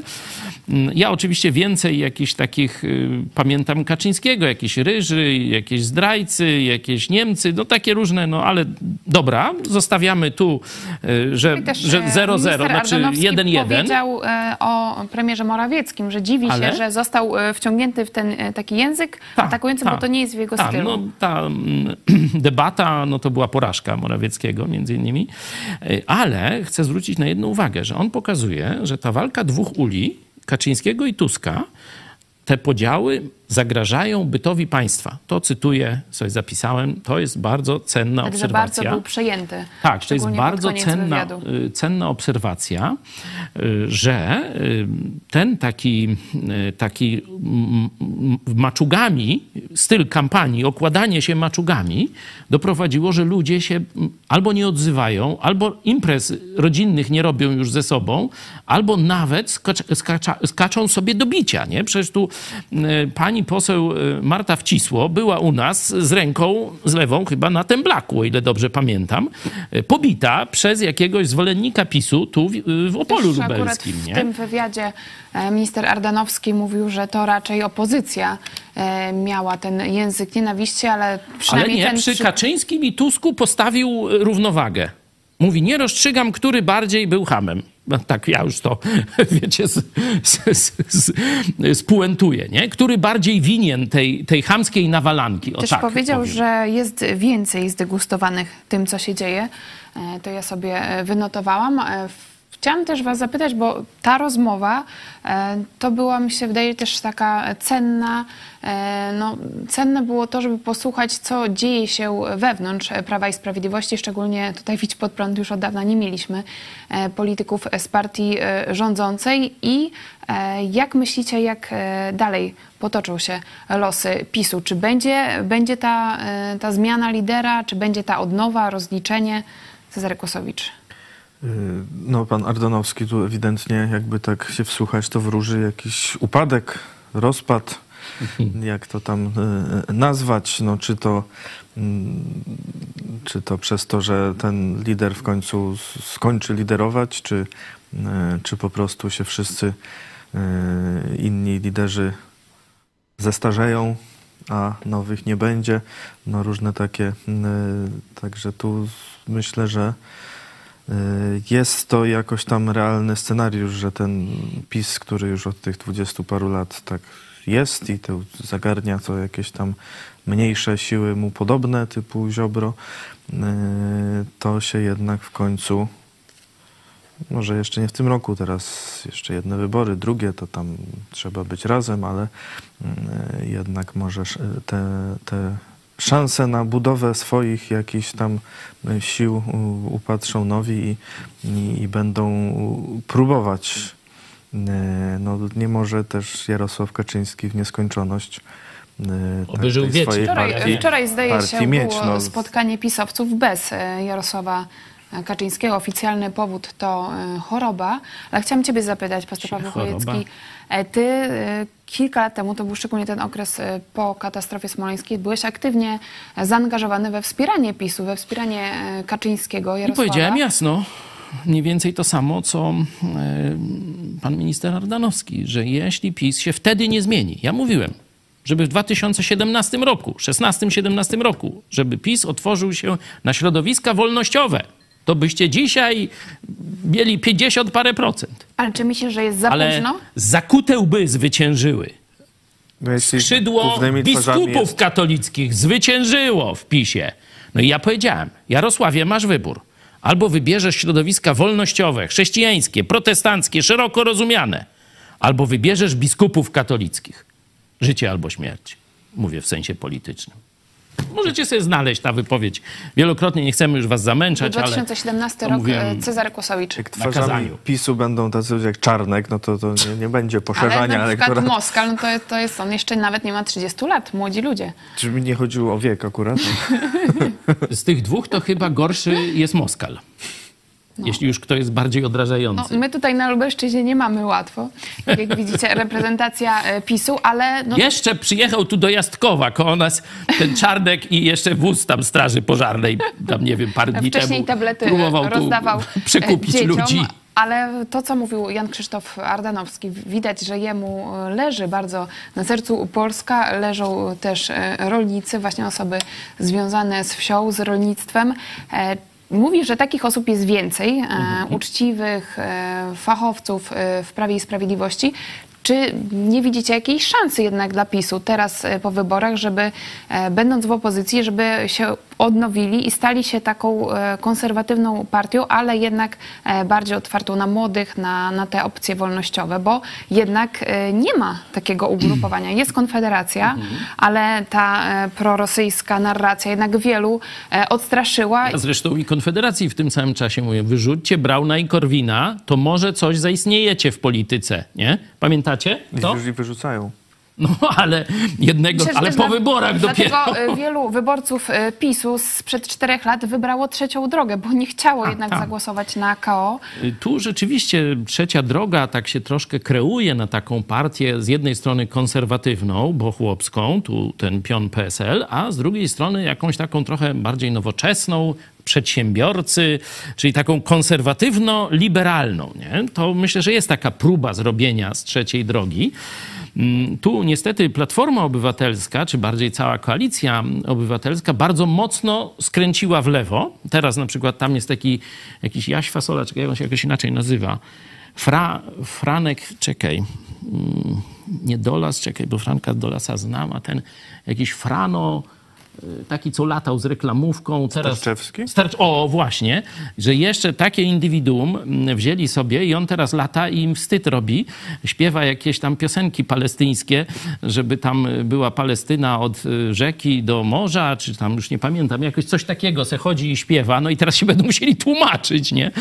Mm, Ja oczywiście więcej jakichś takich, y, pamiętam Kaczyńskiego, jakieś ryży, jakieś zdrajcy, jakieś Niemcy, no takie różne, no ale dobra, zostawiamy tu, y, że, I też, że e, 0-0, minister znaczy Ardanowski 1-1. powiedział o premierze Morawieckim, że dziwi Ale? się, że został wciągnięty w ten taki język atakujący, bo tak. to nie jest w jego Tak, stylu. no, ta mm, debata, no to była porażka Morawieckiego między innymi, Y, ale chcę zwrócić na jedną uwagę, że on pokazuje, że ta walka dwóch uli, Kaczyńskiego i Tuska, te podziały zagrażają bytowi państwa. To cytuję, sobie zapisałem, to jest bardzo cenna Także bardzo obserwacja. był przejęty. Tak, to jest bardzo cenna, wywiadu. y, cenna obserwacja, y, że y, ten taki, taki maczugami, styl kampanii, okładanie się maczugami doprowadziło, że ludzie się albo nie odzywają, albo imprez rodzinnych nie robią już ze sobą, albo nawet skacz, skacza, skaczą sobie do bicia. Nie? Przecież tu y, pani poseł y, Marta Wcisło była u nas z ręką, z lewą chyba na temblaku, o ile dobrze pamiętam, y, pobita przez jakiegoś zwolennika PiSu tu w, w Opolu Też Lubelskim. w tym wywiadzie e, minister Ardanowski mówił, że to raczej opozycja e, miała ten język nienawiści, ale Ale przynajmniej nie, ten przy Kaczyńskim i Tusku postawił y, równowagę. Mówi, nie rozstrzygam, który bardziej był hamem. No, tak ja już to, wiecie, z, z, z, spuentuję, nie? Który bardziej winien tej, tej chamskiej nawalanki. O Też tak powiedział, powiem. że jest więcej zdegustowanych tym, co się dzieje. E, To ja sobie e, wynotowałam. E, Chciałam też Was zapytać, bo ta rozmowa e, to była, mi się wydaje, też taka cenna. E, No, cenne było to, żeby posłuchać, co dzieje się wewnątrz Prawa i Sprawiedliwości. Szczególnie tutaj Widź pod prąd już od dawna nie mieliśmy e, polityków z partii rządzącej. I jak myślicie, jak dalej potoczą się losy PiSu? Czy będzie, będzie ta, ta zmiana lidera, czy będzie ta odnowa, rozliczenie? Cezary Kłosowicz. Y, No, pan Ardanowski tu ewidentnie, jakby tak się wsłuchać, to wróży jakiś upadek, rozpad, jak to tam y, nazwać, no czy to, mm, czy to przez to, że ten lider w końcu skończy liderować, czy, y, czy po prostu się wszyscy y, inni liderzy zestarzeją, a nowych nie będzie. No różne takie, y, także tu myślę, że y, jest to jakoś tam realny scenariusz, że ten PiS, który już od tych dwudziestu paru lat tak jest i to zagarnia to jakieś tam mniejsze siły mu podobne, typu Ziobro, y, to się jednak w końcu może jeszcze nie w tym roku, teraz jeszcze jedne wybory, drugie to tam trzeba być razem, ale y, jednak może te, te szanse na budowę swoich jakichś tam y, sił upatrzą nowi i, i, i będą próbować. Y, No, nie może też Jarosław Kaczyński w nieskończoność Oby żył tej wiecznie. swojej Wczoraj, partii, wczoraj zdaje partii się, mieć. było No, spotkanie pisowców bez e, Jarosława Kaczyńskiego. Oficjalny powód to e, choroba. Ale chciałam ciebie zapytać, pastor Paweł? Chojecki. e, Ty e, kilka lat temu, to był szczególnie ten okres po katastrofie smoleńskiej, byłeś aktywnie zaangażowany we wspieranie PiSu, we wspieranie Kaczyńskiego, I Jarosława. powiedziałem jasno, mniej więcej to samo, co pan minister Ardanowski, że jeśli PiS się wtedy nie zmieni, ja mówiłem, żeby w 2017 roku, 16-17 roku, żeby PiS otworzył się na środowiska wolnościowe, to byście dzisiaj mieli 50 parę procent. Ale czy myślisz, że jest za Ale późno? zakute łby zwyciężyły. no Skrzydło biskupów jest- katolickich zwyciężyło w PiSie. No i ja powiedziałem, Jarosławie, masz wybór. Albo wybierzesz środowiska wolnościowe, chrześcijańskie, protestanckie, szeroko rozumiane, albo wybierzesz biskupów katolickich. Życie albo śmierć. Mówię w sensie politycznym. Możecie sobie znaleźć ta wypowiedź. Wielokrotnie nie chcemy już was zamęczać, ale 2017 to rok, e, Cezary Kłosowicz. Jak na twarzami kazaniu. PiSu będą tacy ludzie jak Czarnek, no to, to nie, nie będzie Ale poszerzania na przykład elektoratu. Moskal, no to, to jest on jeszcze nawet nie ma 30 lat, młodzi ludzie. Czy mi nie chodziło o wiek akurat? z tych dwóch to chyba gorszy jest Moskal. Jeśli już kto jest bardziej No, odrażający. my tutaj na Lubelszczyźnie nie mamy łatwo. Jak widzicie, reprezentacja e, PiSu, ale no, Jeszcze przyjechał tu do Jastkowa koło nas ten Czarnek i jeszcze wóz tam straży pożarnej, tam nie wiem, parę dni wcześniej temu tablety próbował rozdawał tu e, przekupić dzieciom. ludzi. Ale to, co mówił Jan Krzysztof Ardanowski, widać, że jemu leży bardzo na sercu Polska, leżą też e, rolnicy, właśnie osoby związane z wsią, z rolnictwem. Mówi, że takich osób jest więcej, e, Mhm. uczciwych e, fachowców e, w Prawie i Sprawiedliwości. Czy nie widzicie jakiejś szansy jednak dla PiSu teraz e, po wyborach, żeby e, będąc w opozycji, żeby się odnowili i stali się taką e, konserwatywną partią, ale jednak bardziej otwartą na młodych, na, na te opcje wolnościowe, bo jednak nie ma takiego ugrupowania. Jest Konfederacja, ale ta prorosyjska narracja jednak wielu odstraszyła. A zresztą i Konfederacji w tym samym czasie mówię, wyrzućcie Brauna i Korwina, to może coś zaistniejecie w polityce, nie? Pamiętacie to? Już ich wyrzucają. No, ale jednego, Przecież ale po dla- wyborach Dlatego dopiero. e, wielu wyborców e, PiSu sprzed czterech lat wybrało trzecią drogę, bo nie chciało jednak tak. zagłosować na KO. Tu rzeczywiście trzecia droga tak się troszkę kreuje na taką partię z jednej strony konserwatywną, bo chłopską, tu ten pion PSL, a z drugiej strony jakąś taką trochę bardziej nowoczesną, przedsiębiorcy, czyli taką konserwatywno-liberalną. Nie? To myślę, że jest taka próba zrobienia z trzeciej drogi. Mm, Tu niestety Platforma Obywatelska, czy bardziej cała koalicja obywatelska, bardzo mocno skręciła w lewo. Teraz na przykład tam jest taki jakiś Jaś Fasola, czekaj, on się jakoś inaczej nazywa. Fra, Franek, czekaj, mm, nie Dolas, czekaj, bo Franka Dolasa znam, a ten jakiś Frano, taki co latał z reklamówką. Teraz, Starczewski? Starcz, o, właśnie, że jeszcze takie indywiduum mm, wzięli sobie i on teraz lata i im wstyd robi. Śpiewa jakieś tam piosenki palestyńskie, żeby tam była Palestyna od y, rzeki do morza, czy tam już nie pamiętam, jakoś coś takiego se chodzi i śpiewa. No i teraz się będą musieli tłumaczyć, nie?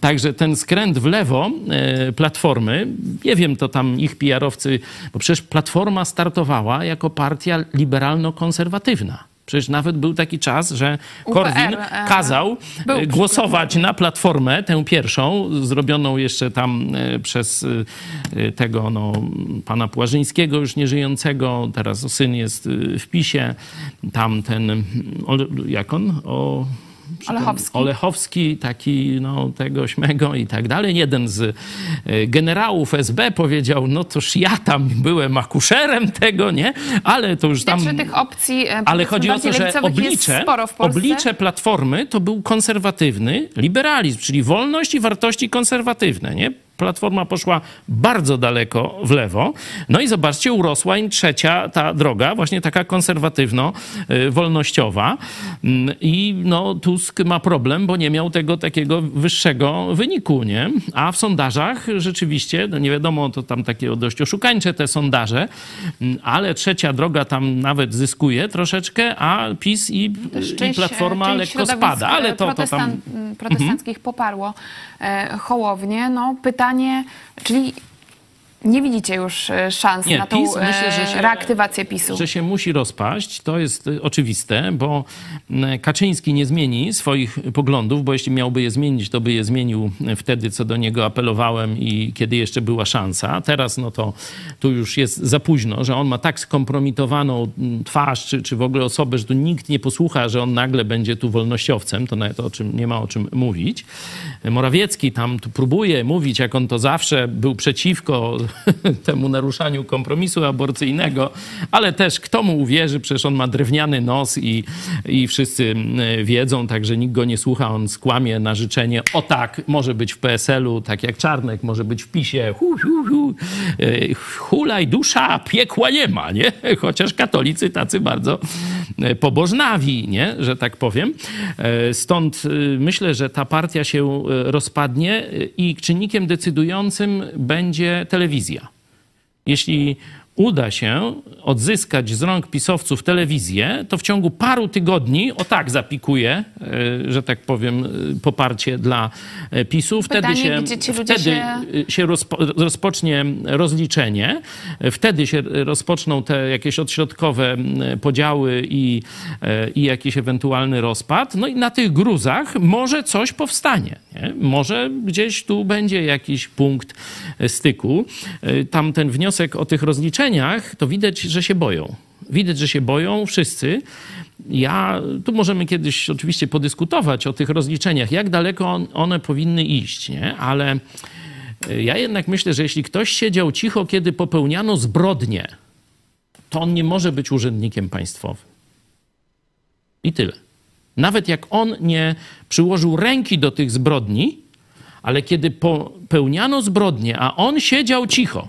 Także ten skręt w lewo Platformy, nie wiem, to tam ich PR-owcy, bo przecież Platforma startowała jako partia liberalno-konserwatywna. Przecież nawet był taki czas, że Korwin e, kazał był e, głosować na platformę, tę pierwszą, zrobioną jeszcze tam e, przez tego no, pana Płażyńskiego, już nieżyjącego. Teraz syn jest w PiSie. Tam ten, jak on? O, Olechowski. Olechowski, taki no, tego śmego i tak dalej. Jeden z e, generałów SB powiedział, no toż ja tam byłem akuszerem tego, nie? Ale to już tam... Widać, że tych opcji e, Ale chodzi o to, że oblicze, oblicze Platformy to był konserwatywny liberalizm, czyli wolność i wartości konserwatywne, nie? Platforma poszła bardzo daleko w lewo. No i zobaczcie, urosła im trzecia ta droga, właśnie taka konserwatywno-wolnościowa. Mm, I no, Tusk ma problem, bo nie miał tego takiego wyższego wyniku, nie? A w sondażach rzeczywiście, no nie wiadomo, to tam takie dość oszukańcze te sondaże, mm, ale trzecia droga tam nawet zyskuje troszeczkę, a PiS i, Też i część, Platforma część lekko spada, ale e, to, to tam... protestan- m, protestanckich poparło e, Hołownię. No pytanie, czyli nie widzicie już e, szans Nie, na tą PiS myślę, że e, się- reaktywację PiSu? że się musi rozpaść, to jest y, oczywiste, bo mm, Kaczyński nie zmieni swoich poglądów, bo jeśli miałby je zmienić, to by je zmienił wtedy, co do niego apelowałem i kiedy jeszcze była szansa. Teraz no to tu już jest za późno, że on ma tak skompromitowaną mm, twarz, czy, czy w ogóle osobę, że tu nikt nie posłucha, że on nagle będzie tu wolnościowcem, to nawet o czym, nie ma o czym mówić. Morawiecki tam tu próbuje mówić, jak on to zawsze był przeciwko temu naruszaniu kompromisu aborcyjnego, ale też kto mu uwierzy, przecież on ma drewniany nos i, i wszyscy mm, wiedzą, także nikt go nie słucha, on skłamie na życzenie, o tak, może być w PSL-u, tak jak Czarnek, może być w PiSie, hu, hu, hu. E, hulaj dusza, piekła nie ma, nie? Chociaż katolicy tacy bardzo e, pobożnawi, nie? Że tak powiem. E, Stąd myślę, że ta partia się rozpadnie i czynnikiem decydującym będzie telewizja. Jeśli uda się odzyskać z rąk pisowców telewizję, to w ciągu paru tygodni o tak zapikuje, e, że tak powiem, e, poparcie dla e, PiSu. Wtedy Pytanie, się, wtedy się- się rozpo, rozpocznie rozliczenie, wtedy się rozpoczną te jakieś odśrodkowe podziały i, i jakiś ewentualny rozpad. No i na tych gruzach może coś powstanie. Nie? Może gdzieś tu będzie jakiś punkt e, styku. E, Tam ten wniosek o tych rozliczeniach, to widać, że się boją. Widać, że się boją wszyscy. Ja, tu możemy kiedyś oczywiście podyskutować o tych rozliczeniach, jak daleko on, one powinny iść, nie? ale e, ja jednak myślę, że jeśli ktoś siedział cicho, kiedy popełniano zbrodnie, to on nie może być urzędnikiem państwowym. I tyle. Nawet jak on nie przyłożył ręki do tych zbrodni, ale kiedy popełniano zbrodnie, a on siedział cicho,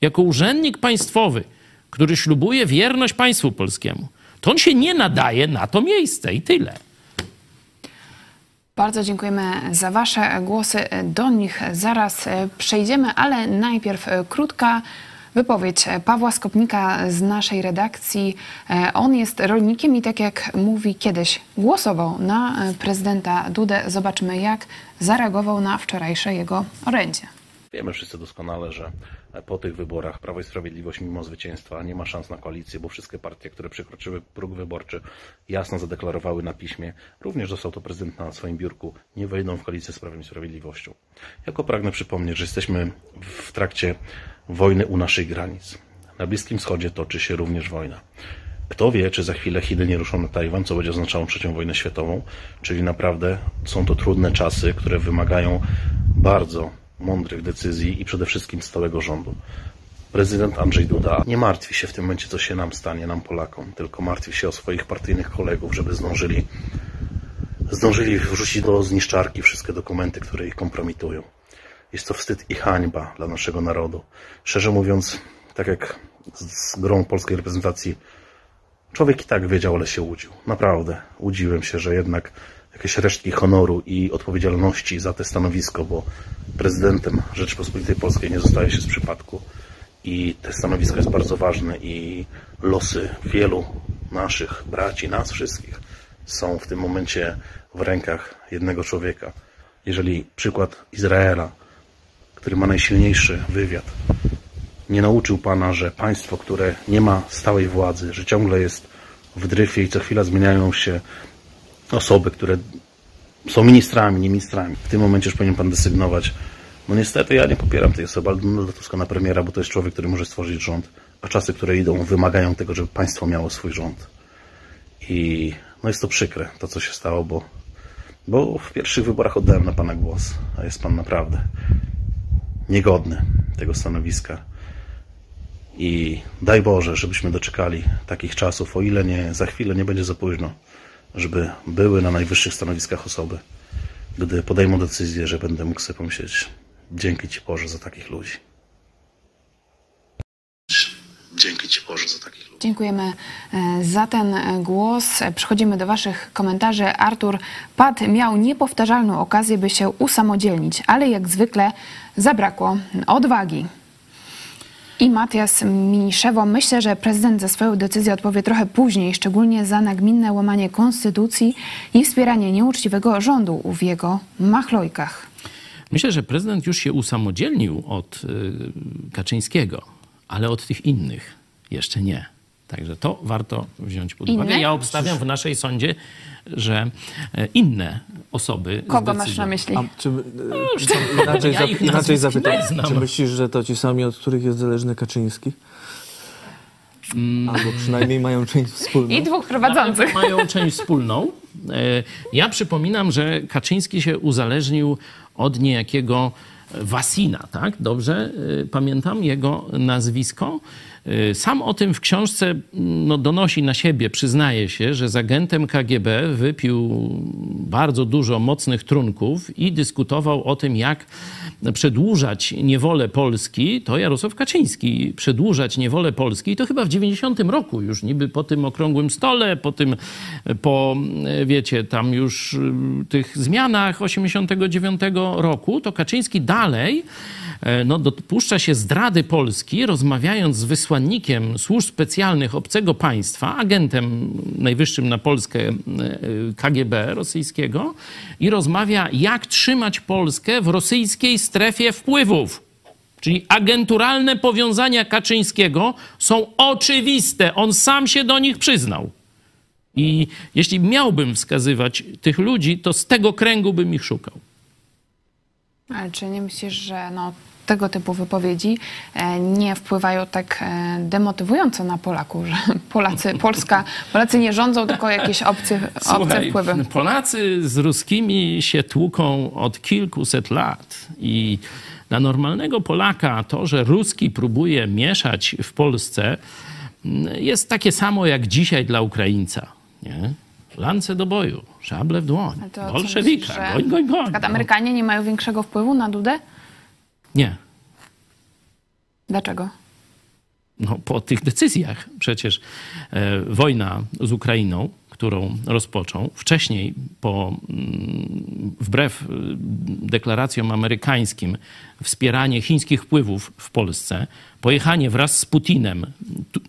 jako urzędnik państwowy, który ślubuje wierność państwu polskiemu, to on się nie nadaje na to miejsce i tyle. Bardzo dziękujemy za Wasze głosy. Do nich zaraz przejdziemy, ale najpierw krótka wypowiedź Pawła Skopnika z naszej redakcji. E, On jest rolnikiem i tak jak mówi kiedyś, głosował na e, prezydenta Dudę. Zobaczmy, jak zareagował na wczorajsze jego orędzie. Wiemy wszyscy doskonale, że po tych wyborach Prawo i Sprawiedliwość mimo zwycięstwa nie ma szans na koalicję, bo wszystkie partie, które przekroczyły próg wyborczy, jasno zadeklarowały na piśmie, również został to prezydent na swoim biurku, nie wejdą w koalicję z Prawem i Sprawiedliwością. Jako pragnę przypomnieć, że jesteśmy w trakcie wojny u naszych granic. Na Bliskim Wschodzie toczy się również wojna. Kto wie, czy za chwilę Chiny nie ruszą na Tajwan, co będzie oznaczało trzecią wojnę światową, czyli naprawdę są to trudne czasy, które wymagają bardzo mądrych decyzji i przede wszystkim stałego rządu. Prezydent Andrzej Duda nie martwi się w tym momencie, co się nam stanie, nam Polakom, tylko martwi się o swoich partyjnych kolegów, żeby zdążyli, zdążyli wrzucić do zniszczarki wszystkie dokumenty, które ich kompromitują. Jest to wstyd i hańba dla naszego narodu. Szczerze mówiąc, tak jak z grą polskiej reprezentacji, człowiek i tak wiedział, ale się łudził. Naprawdę, łudziłem się, że jednak jakieś resztki honoru i odpowiedzialności za te stanowisko, bo prezydentem Rzeczypospolitej Polskiej nie zostaje się z przypadku i te stanowisko jest bardzo ważne i losy wielu naszych braci, nas wszystkich są w tym momencie w rękach jednego człowieka. Jeżeli przykład Izraela, który ma najsilniejszy wywiad, nie nauczył Pana, że państwo, które nie ma stałej władzy, że ciągle jest w dryfie i co chwila zmieniają się osoby, które są ministrami, nie ministrami. W tym momencie już powinien Pan desygnować. No niestety ja nie popieram tej osoby, ale Donalda Tuska na premiera, bo to jest człowiek, który może stworzyć rząd, a czasy, które idą, wymagają tego, żeby państwo miało swój rząd. I no jest to przykre, to co się stało, bo, bo w pierwszych wyborach oddałem na Pana głos, a jest Pan naprawdę niegodny tego stanowiska. I daj Boże, żebyśmy doczekali takich czasów, o ile nie za chwilę nie będzie za późno, żeby były na najwyższych stanowiskach osoby, gdy podejmą decyzję, że będę mógł sobie pomyśleć, dzięki Ci Boże za takich ludzi. Dzięki Ci Boże za takich ludzi. Dziękujemy e, za ten e, głos. E, Przechodzimy do Waszych komentarzy. Artur Pat miał niepowtarzalną okazję, by się usamodzielnić, ale jak zwykle zabrakło odwagi. I Matias Miniszewo, myślę, że prezydent za swoją decyzję odpowie trochę później, szczególnie za nagminne łamanie konstytucji i wspieranie nieuczciwego rządu w jego machlojkach. Myślę, że prezydent już się usamodzielnił od y, Kaczyńskiego, ale od tych innych jeszcze nie. Także to warto wziąć pod uwagę. Inne? Ja obstawiam w naszej sądzie, że e, inne osoby. Kogo masz na myśli? A czy, to, tam- inaczej, ja zap- inaczej zapytam, nie znam. czy myślisz, że to ci sami, od których jest zależny Kaczyński? Albo przynajmniej mają część wspólną? I dwóch prowadzących. Mają część wspólną. E, Ja przypominam, że Kaczyński się uzależnił od niejakiego Wasina, tak? Dobrze e, pamiętam jego nazwisko. E, Sam o tym w książce no, donosi na siebie, przyznaje się, że z agentem KGB wypił bardzo dużo mocnych trunków i dyskutował o tym, jak przedłużać niewolę Polski, to Jarosław Kaczyński. Przedłużać niewolę Polski, to chyba w 90 roku już niby po tym okrągłym stole, po tym, po wiecie, tam już y, tych zmianach 89 roku, to Kaczyński dalej no, dopuszcza się zdrady Polski, rozmawiając z wysłannikiem służb specjalnych obcego państwa, agentem najwyższym na Polskę e, KGB rosyjskiego i rozmawia, jak trzymać Polskę w rosyjskiej strefie wpływów. Czyli agenturalne powiązania Kaczyńskiego są oczywiste. On sam się do nich przyznał. I jeśli miałbym wskazywać tych ludzi, to z tego kręgu bym ich szukał. Ale czy nie myślisz, że no, tego typu wypowiedzi e, nie wpływają tak e, demotywująco na Polaków, że Polacy, Polska, Polacy nie rządzą, tylko jakieś obce, obce Słuchaj, wpływy? Polacy z ruskimi się tłuką od kilkuset lat i dla normalnego Polaka to, że ruski próbuje mieszać w Polsce, mm, jest takie samo jak dzisiaj dla Ukraińca. Nie? Lance do boju, szable w dłoń, bolszewika, goń, goń, goń. przykład Amerykanie nie mają większego wpływu na Dudę? Nie, Dlaczego? no, po tych decyzjach. Przecież e, wojna z Ukrainą, którą rozpoczął, wcześniej, po, mm, wbrew e, deklaracjom amerykańskim, wspieranie chińskich wpływów w Polsce, pojechanie wraz z Putinem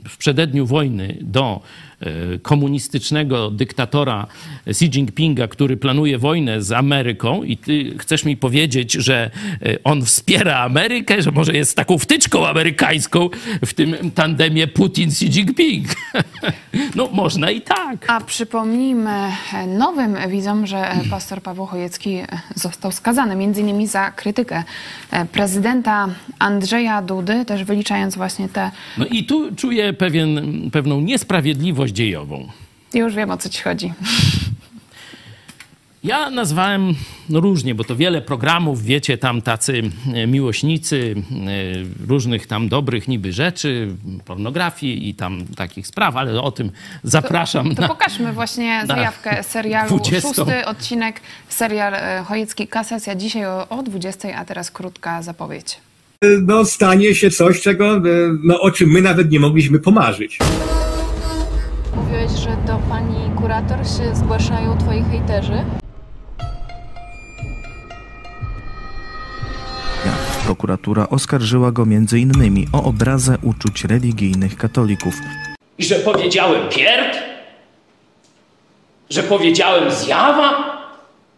w przededniu wojny do e, komunistycznego dyktatora Xi Jinpinga, który planuje wojnę z Ameryką i ty chcesz mi powiedzieć, że e, on wspiera Amerykę, że może jest taką wtyczką amerykańską w tym tandemie Putin-Xi Jinping. No można i tak. A przypomnijmy nowym widzom, że pastor Paweł Chojecki został skazany między innymi za krytykę prezydenta Andrzeja Dudy, też właśnie te... No i tu czuję pewien, pewną niesprawiedliwość dziejową. Już wiem, o co ci chodzi. Ja nazwałem no różnie, bo to wiele programów, wiecie, tam tacy e, miłośnicy e, różnych tam dobrych niby rzeczy, pornografii i tam takich spraw, ale o tym zapraszam To na... pokażmy właśnie na zajawkę serialu. 20. Szósty odcinek, serial e, Chojecki Kasacja. Dzisiaj o, o 20, a teraz krótka zapowiedź. No, stanie się coś, czego, e, no, o czym my nawet nie mogliśmy pomarzyć. Mówiłeś, że do pani kurator się zgłaszają twoi hejterzy. Prokuratura oskarżyła go m.in. o obrazę uczuć religijnych katolików. I że powiedziałem pierd? Że powiedziałem zjawa?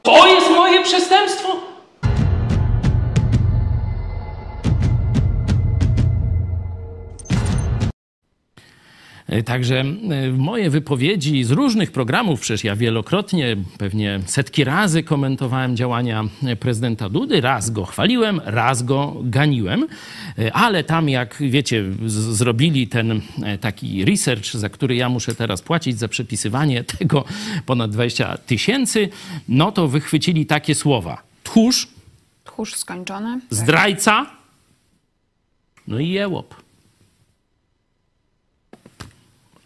To jest moje przestępstwo? Także e, moje wypowiedzi z różnych programów, przecież ja wielokrotnie, pewnie setki razy komentowałem działania e, prezydenta Dudy. Raz go chwaliłem, raz go ganiłem, E, ale tam jak wiecie, zrobili ten e, taki research, za który ja muszę teraz płacić za przepisywanie tego ponad 20 tysięcy, no to wychwycili takie słowa. Tchórz, Tchórz skończony. zdrajca, no i jełop.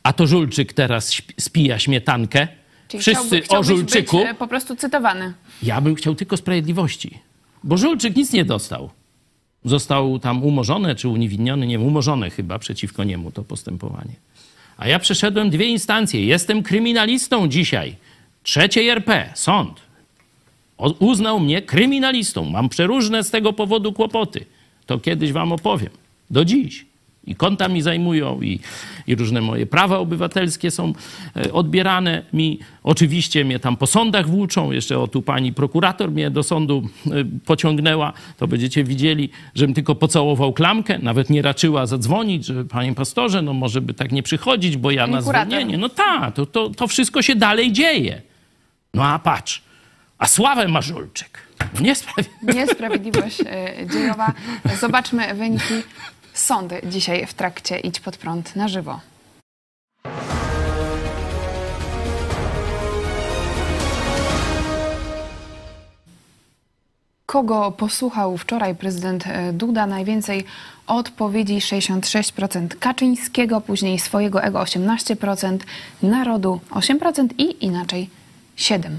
A to Żulczyk teraz spija śmietankę. Czyli Wszyscy chciałby, o Żulczyku. być e, po prostu cytowany. Ja bym chciał tylko sprawiedliwości. Bo Żulczyk nic nie dostał. Został tam umorzony, czy uniewinniony, nie wiem, umorzone chyba przeciwko niemu to postępowanie. A ja przeszedłem dwie instancje. Jestem kryminalistą dzisiaj. Trzeciej RP, sąd. Uznał mnie kryminalistą. Mam przeróżne z tego powodu kłopoty. To kiedyś wam opowiem. Do dziś. I konta mi zajmują, i, i różne moje prawa obywatelskie są e, odbierane mi. Oczywiście mnie tam po sądach włóczą. Jeszcze o tu pani prokurator mnie do sądu e, pociągnęła. To będziecie widzieli, żebym tylko pocałował klamkę. Nawet nie raczyła zadzwonić, że panie pastorze, no może by tak nie przychodzić, bo ja Pani na kurator. zwolnienie. No tak, to, to, to wszystko się dalej dzieje. No a patrz, a sławę ma Żulczyk. Niesprawiedliwe. Niesprawiedliwość e, dziejowa. Zobaczmy wyniki sądy dzisiaj w trakcie Idź pod prąd na żywo. Kogo posłuchał wczoraj prezydent e, Duda? Najwięcej odpowiedzi 66% Kaczyńskiego, później swojego ego 18%, narodu 8% i inaczej 7%,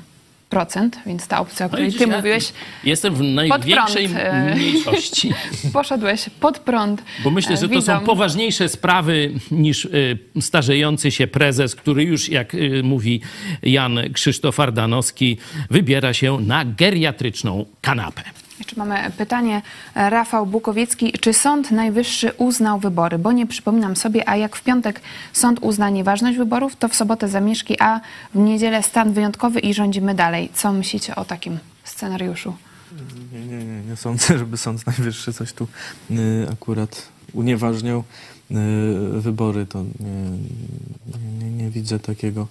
więc ta opcja, o No której widzisz, ty ja mówiłeś, Jestem w największej prąd, e, mniejszości. Poszedłeś pod prąd. Bo myślę, że e, to są poważniejsze sprawy niż y, starzejący się prezes, który już, jak mówi Jan Krzysztof Ardanowski, wybiera się na geriatryczną kanapę. Jeszcze mamy pytanie. Rafał Bukowiecki. Czy Sąd Najwyższy uznał wybory? Bo nie przypominam sobie, a jak w piątek sąd uzna nieważność wyborów, to w sobotę zamieszki, a w niedzielę stan wyjątkowy i rządzimy dalej. Co myślicie o takim scenariuszu? Nie, nie, nie, nie sądzę, żeby Sąd Najwyższy coś tu y, akurat unieważniał. Y, wybory to nie, nie, nie, widzę takiego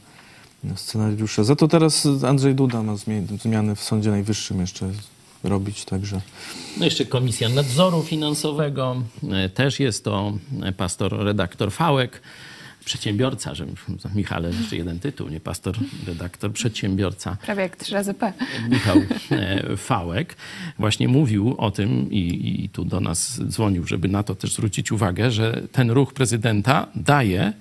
scenariusza. Za to teraz Andrzej Duda ma zmiany w Sądzie Najwyższym jeszcze robić, także... No jeszcze Komisja Nadzoru Finansowego, e, też jest to e, pastor redaktor Fałek, przedsiębiorca, że Michale jeszcze jeden tytuł, nie pastor redaktor, przedsiębiorca. Prawie jak trzy razy P. Michał e, Fałek właśnie mówił o tym i, i tu do nas dzwonił, żeby na to też zwrócić uwagę, że ten ruch prezydenta daje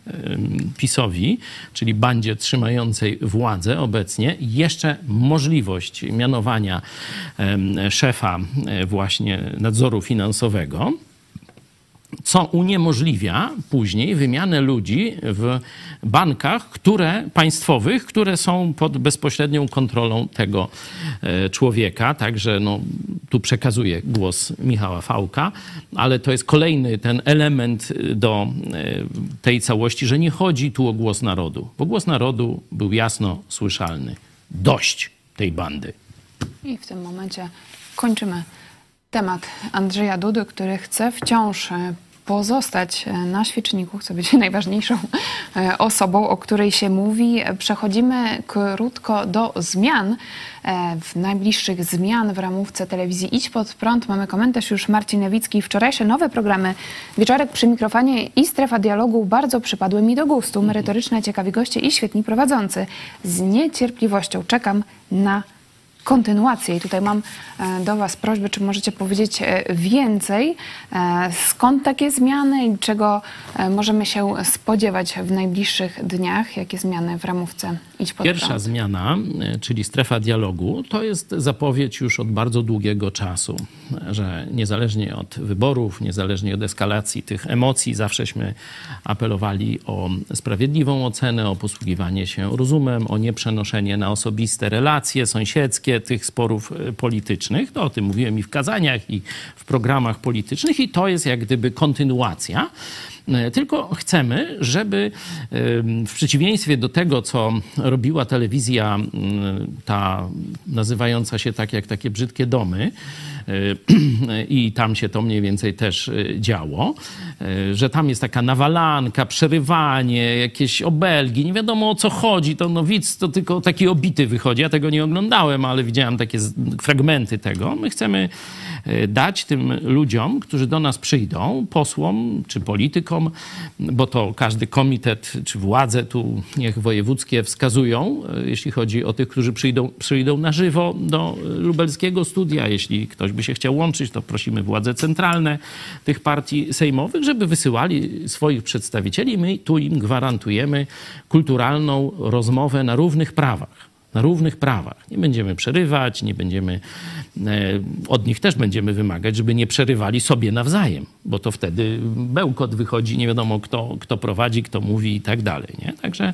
PiSowi, czyli bandzie trzymającej władzę obecnie, jeszcze możliwość mianowania szefa e, właśnie nadzoru finansowego co uniemożliwia później wymianę ludzi w bankach które, państwowych, które są pod bezpośrednią kontrolą tego e, człowieka. Także no, tu przekazuję głos Michała Fałka, ale to jest kolejny ten element do e, tej całości, że nie chodzi tu o głos narodu, bo głos narodu był jasno słyszalny. Dość tej bandy. I w tym momencie kończymy temat Andrzeja Dudy, który chce wciąż e, pozostać e, na świeczniku, chce być najważniejszą e, osobą, o której się mówi. Przechodzimy krótko do zmian. W najbliższych zmian w ramówce telewizji Idź Pod Prąd mamy komentarz już Marcin Nowicki. Wczorajsze nowe programy Wieczorek przy mikrofonie i Strefa Dialogu bardzo przypadły mi do gustu. Merytoryczne, ciekawi goście i świetni prowadzący. Z niecierpliwością czekam na kontynuację. I tutaj mam e, do Was prośbę, czy możecie powiedzieć e, więcej, e, skąd takie zmiany i czego możemy się spodziewać w najbliższych dniach, jakie zmiany w ramówce Pierwsza prąd. zmiana, e, czyli strefa dialogu, to jest zapowiedź już od bardzo długiego czasu, że niezależnie od wyborów, niezależnie od eskalacji tych emocji, zawsześmy apelowali o sprawiedliwą ocenę, o posługiwanie się rozumem, o nieprzenoszenie na osobiste relacje sąsiedzkie tych sporów e, politycznych. To o tym mówiłem i w kazaniach, i w programach politycznych, i to jest jak gdyby kontynuacja. E, Tylko chcemy, żeby w przeciwieństwie do tego, co robiła telewizja, mm, ta nazywająca się tak jak takie brzydkie domy, i tam się to mniej więcej też e, działo, e, że tam jest taka nawalanka, przerywanie, jakieś obelgi, nie wiadomo o co chodzi, to no widz to tylko taki obity wychodzi, ja tego nie oglądałem, ale widziałem takie fragmenty tego. My chcemy dać tym ludziom, którzy do nas przyjdą, posłom czy politykom, bo to każdy komitet czy władze tu niech wojewódzkie wskazują, jeśli chodzi o tych, którzy przyjdą, przyjdą na żywo do lubelskiego studia. Jeśli ktoś by się chciał łączyć, to prosimy władze centralne tych partii sejmowych, żeby wysyłali swoich przedstawicieli. My tu im gwarantujemy kulturalną rozmowę na równych prawach na równych prawach. Nie będziemy przerywać, nie będziemy, e, od nich też będziemy wymagać, żeby nie przerywali sobie nawzajem, bo to wtedy bełkot wychodzi, nie wiadomo kto, kto prowadzi, kto mówi i tak dalej. Nie? Także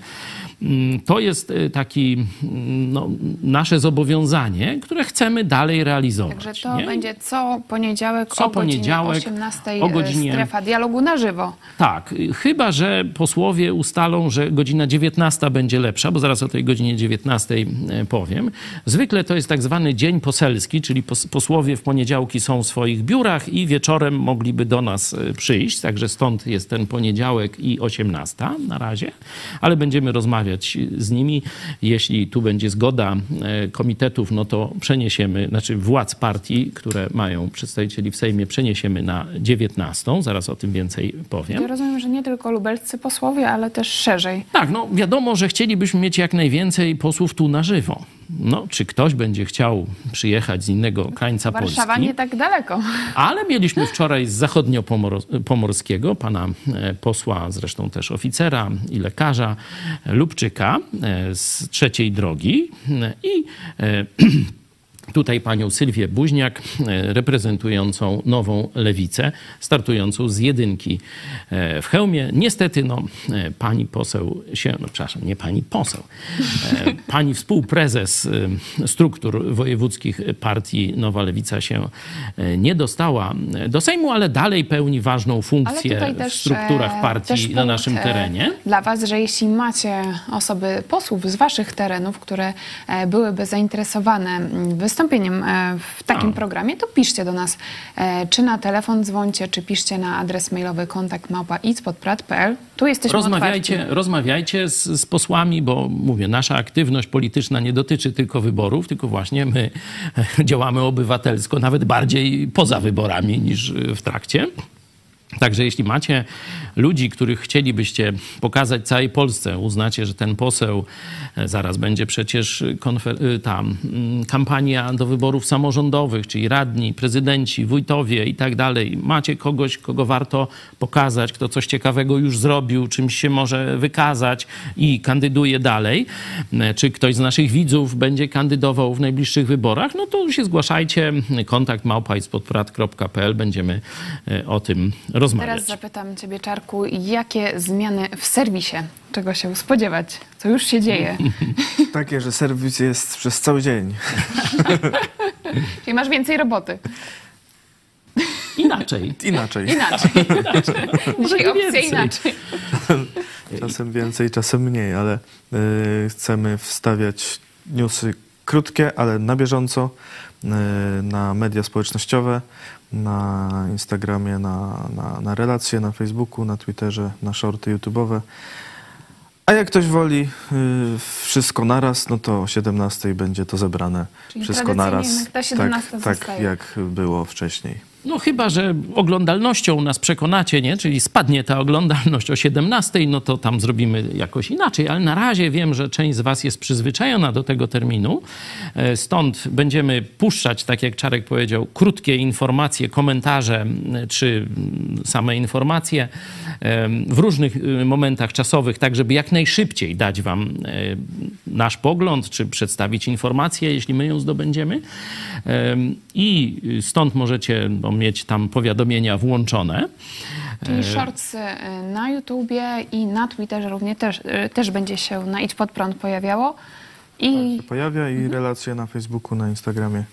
to jest e, taki mm, no, nasze zobowiązanie, które chcemy dalej realizować. Także to nie? będzie co poniedziałek Co o godzinie poniedziałek 18 o godzinie- strefa dialogu na żywo. Tak, y, chyba że posłowie ustalą, że godzina 19 będzie lepsza, bo zaraz o tej godzinie 19 e, powiem. Zwykle to jest tak zwany dzień poselski, czyli pos- posłowie w poniedziałki są w swoich biurach i wieczorem mogliby do nas przyjść, także stąd jest ten poniedziałek i 18 na razie, ale będziemy rozmawiać z nimi. Jeśli tu będzie zgoda e, komitetów, no to przeniesiemy, znaczy władz partii, które mają przedstawicieli w Sejmie, przeniesiemy na 19. Zaraz o tym więcej powiem. Ja rozumiem, że nie tylko lubelscy posłowie, ale też szerzej. Tak, no wiadomo, że chcielibyśmy mieć jak najwięcej posłów tu na żywo. No, czy ktoś będzie chciał przyjechać z innego krańca Warszawa Polski? nie tak daleko. Ale mieliśmy wczoraj z zachodnio-pomorskiego pana e, posła, zresztą też oficera i lekarza Lubczyka e, z trzeciej drogi. E, I e, tutaj panią Sylwię Buźniak, e, reprezentującą nową lewicę, startującą z jedynki e, w hełmie. Niestety, no, e, pani poseł się, no przepraszam, nie pani poseł, pani współprezes struktur wojewódzkich partii Nowa Lewica się nie dostała do Sejmu, ale dalej pełni ważną funkcję tutaj w też, strukturach partii też na naszym terenie. Dla Was, że jeśli macie osoby posłów z Waszych terenów, które byłyby zainteresowane mm, wystąpieniem e, w takim programie, to piszcie do nas e, czy na telefon dzwońcie, czy piszcie na adres mailowy kontakt małpa. Tu jesteśmy Rozmawiajcie, otwarci. rozmawiajcie z, z posłami, bo mówię, nasza aktywność polityczna nie dotyczy tylko wyborów, tylko właśnie my działamy obywatelsko, nawet bardziej poza wyborami niż w trakcie. Także jeśli macie ludzi, których chcielibyście pokazać całej Polsce, uznacie, że ten poseł, e, zaraz będzie przecież konfer- y, ta mm, kampania do wyborów samorządowych, czyli radni, prezydenci, wójtowie i tak dalej. Macie kogoś, kogo warto pokazać, kto coś ciekawego już zrobił, czymś się może wykazać i kandyduje dalej, e, czy ktoś z naszych widzów będzie kandydował w najbliższych wyborach, no to się zgłaszajcie. Kontakt małpa.pl będziemy e, o tym rozmawiać. Teraz zapytam Ciebie, Czarku, jakie zmiany w serwisie? Czego się spodziewać? Co już się dzieje? Takie, że serwis jest przez cały dzień. Czyli masz więcej roboty. Inaczej. Inaczej. Inaczej. Dzisiaj Może opcja więcej. inaczej. Czasem więcej, czasem mniej, ale y, chcemy wstawiać newsy krótkie, ale na bieżąco y, na media społecznościowe, na Instagramie, na, na, na relacje, na Facebooku, na Twitterze, na shorty YouTube'owe. A jak ktoś woli y, wszystko naraz, no to o 17 będzie to zebrane Czyli wszystko naraz. ta 17 tak, tak jak było wcześniej. No chyba, że oglądalnością nas przekonacie, nie? Czyli spadnie ta oglądalność o 17, no to tam zrobimy jakoś inaczej, ale na razie wiem, że część z was jest przyzwyczajona do tego terminu. E, Stąd będziemy puszczać, tak jak Czarek powiedział, krótkie informacje, komentarze czy m, same informacje em, w różnych momentach czasowych, tak żeby jak najszybciej dać wam e, nasz pogląd, czy przedstawić informację, jeśli my ją zdobędziemy. Em, I stąd możecie mieć tam powiadomienia włączone. Czyli shorts y, na YouTubie i na Twitterze również też, y, też będzie się na Idź Pod Prąd pojawiało. I Pojawia i relacje na Facebooku, na Instagramie.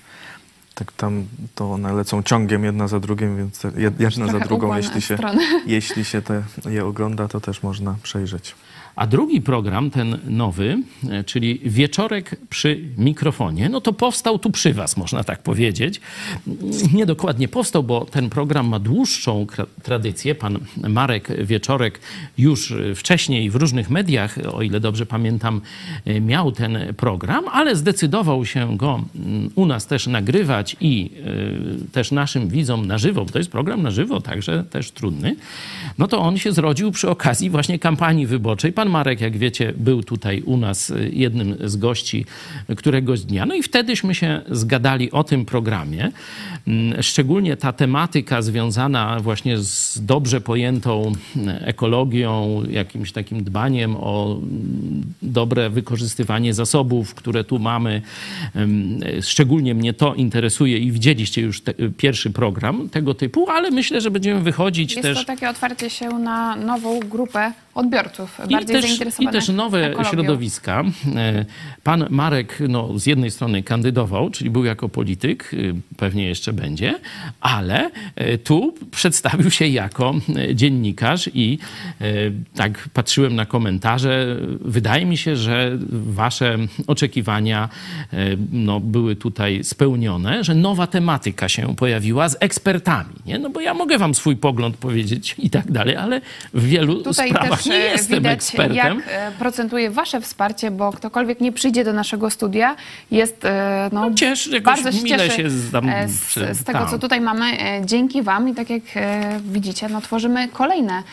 Tak tam to one lecą ciągiem jedna za drugim, więc jedna za Trochę drugą, ukłon jeśli się, jeśli się te, je ogląda, to też można przejrzeć. A drugi program, ten nowy, e, czyli Wieczorek przy mikrofonie, no to powstał tu przy Was, można tak powiedzieć. Nie dokładnie powstał, bo ten program ma dłuższą tradycję. Pan Marek Wieczorek już e, wcześniej w różnych mediach, o ile dobrze pamiętam, e, miał ten program, ale zdecydował się go mm, u nas też nagrywać i też naszym widzom na żywo, bo to jest program na żywo, także też trudny. No to on się zrodził przy okazji właśnie kampanii wyborczej. Pan Marek, jak wiecie, był tutaj u nas y, jednym z gości któregoś dnia. No i wtedyśmy się zgadali o tym programie. Mm, Szczególnie ta tematyka związana właśnie z dobrze pojętą mm, ekologią, jakimś takim dbaniem o mm, dobre wykorzystywanie zasobów, które tu mamy. Szczególnie mnie to interesuje i widzieliście już te, pierwszy program tego typu, ale myślę, że będziemy wychodzić jest też to takie otwarcie się na nową grupę odbiorców, i bardziej też, I też nowe ekologią. środowiska. E, Pan Marek no, z jednej strony kandydował, czyli był jako polityk, y, pewnie jeszcze będzie, ale e, tu przedstawił się jako e, dziennikarz i tak patrzyłem na komentarze. Wydaje mi się, że wasze oczekiwania no, były tutaj spełnione, że nowa tematyka się pojawiła z ekspertami. Nie? No bo ja mogę wam swój pogląd powiedzieć i tak dalej, ale w wielu Tutaj sprawach nie jestem widać, ekspertem. jak e, procentuje wasze wsparcie, bo ktokolwiek nie przyjdzie do naszego studia, jest e, no, jakoś bardzo się cieszy się e, z, przy- z tego, tam. co tutaj mamy. Dzięki wam i tak jak widzicie, no, tworzymy kolejne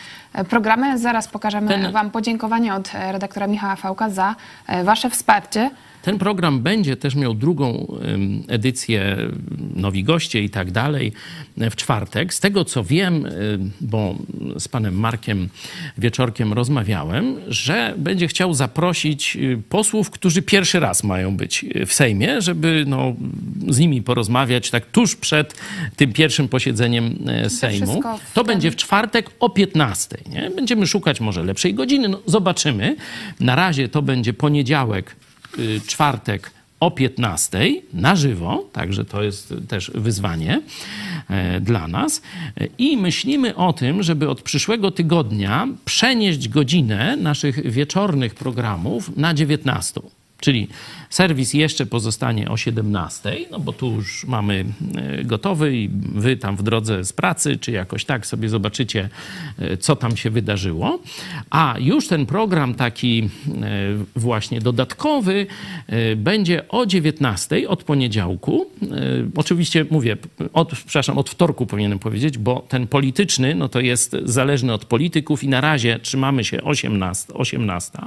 programy. Zaraz pokażemy Ten- Wam podziękowanie od redaktora Michała Fałka za Wasze wsparcie. Ten program będzie też miał drugą edycję, nowi goście i tak dalej, w czwartek. Z tego co wiem, bo z panem Markiem Wieczorkiem rozmawiałem, że będzie chciał zaprosić y, posłów, którzy pierwszy raz mają być y, w Sejmie, żeby no, z nimi porozmawiać tak tuż przed tym pierwszym posiedzeniem e, Sejmu. To będzie w czwartek o 15. Nie? Będziemy szukać może lepszej godziny. No, zobaczymy. Na razie to będzie poniedziałek, czwartek o 15 na żywo, także to jest też wyzwanie e, dla nas. E, I myślimy o tym, żeby od przyszłego tygodnia przenieść godzinę naszych wieczornych programów na 19. Czyli serwis jeszcze pozostanie o 17, no bo tu już mamy e, gotowy i wy tam w drodze z pracy, czy jakoś tak sobie zobaczycie, e, co tam się wydarzyło. A już ten program taki e, właśnie dodatkowy będzie o 19 od poniedziałku. Oczywiście mówię, od, przepraszam, od wtorku powinienem powiedzieć, bo ten polityczny, no to jest zależny od polityków i na razie trzymamy się 18, 18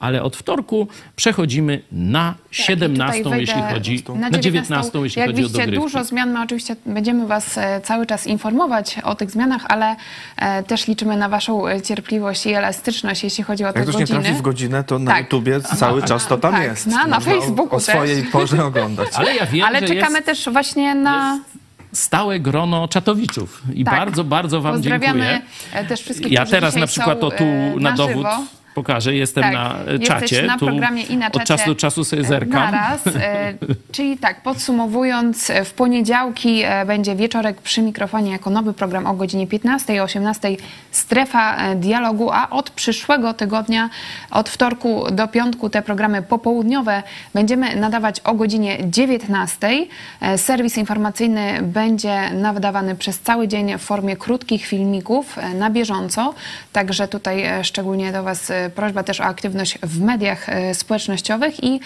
ale od wtorku przechodzimy na 17, Tak, jeśli chodzi na na 19, jeśli Jak chodzi o widzicie, dogrywki. dużo zmian. My oczywiście będziemy Was e, cały czas informować o tych zmianach, ale e, też liczymy na Waszą e, cierpliwość i elastyczność, jeśli chodzi o te Jak ktoś nie godziny. trafi w godzinę, to na Tak. YouTubie cały czas to tam Tak, jest. na- na Można o- Facebooku O swojej też. porze oglądać. Ale ja wiem, ale że czekamy jest też właśnie na... stałe grono czatowiczów i Tak. bardzo, bardzo wam Pozdrawiamy dziękuję. też wszystkich, Ja teraz na przykład są, o tu na na dowód żywo. Pokażę, jestem Tak, na e, czacie. na programie i na Od czacie czasu do czasu sobie zerkam. Naraz, e, czyli tak, podsumowując, e, w poniedziałki będzie wieczorek przy mikrofonie jako nowy program o godzinie 15 i 18 strefa dialogu, a od przyszłego tygodnia, od wtorku do piątku te programy popołudniowe będziemy nadawać o godzinie 19. E, Serwis informacyjny będzie nadawany przez cały dzień w formie krótkich filmików na bieżąco, także tutaj szczególnie do Was prośba też o aktywność w mediach e, społecznościowych i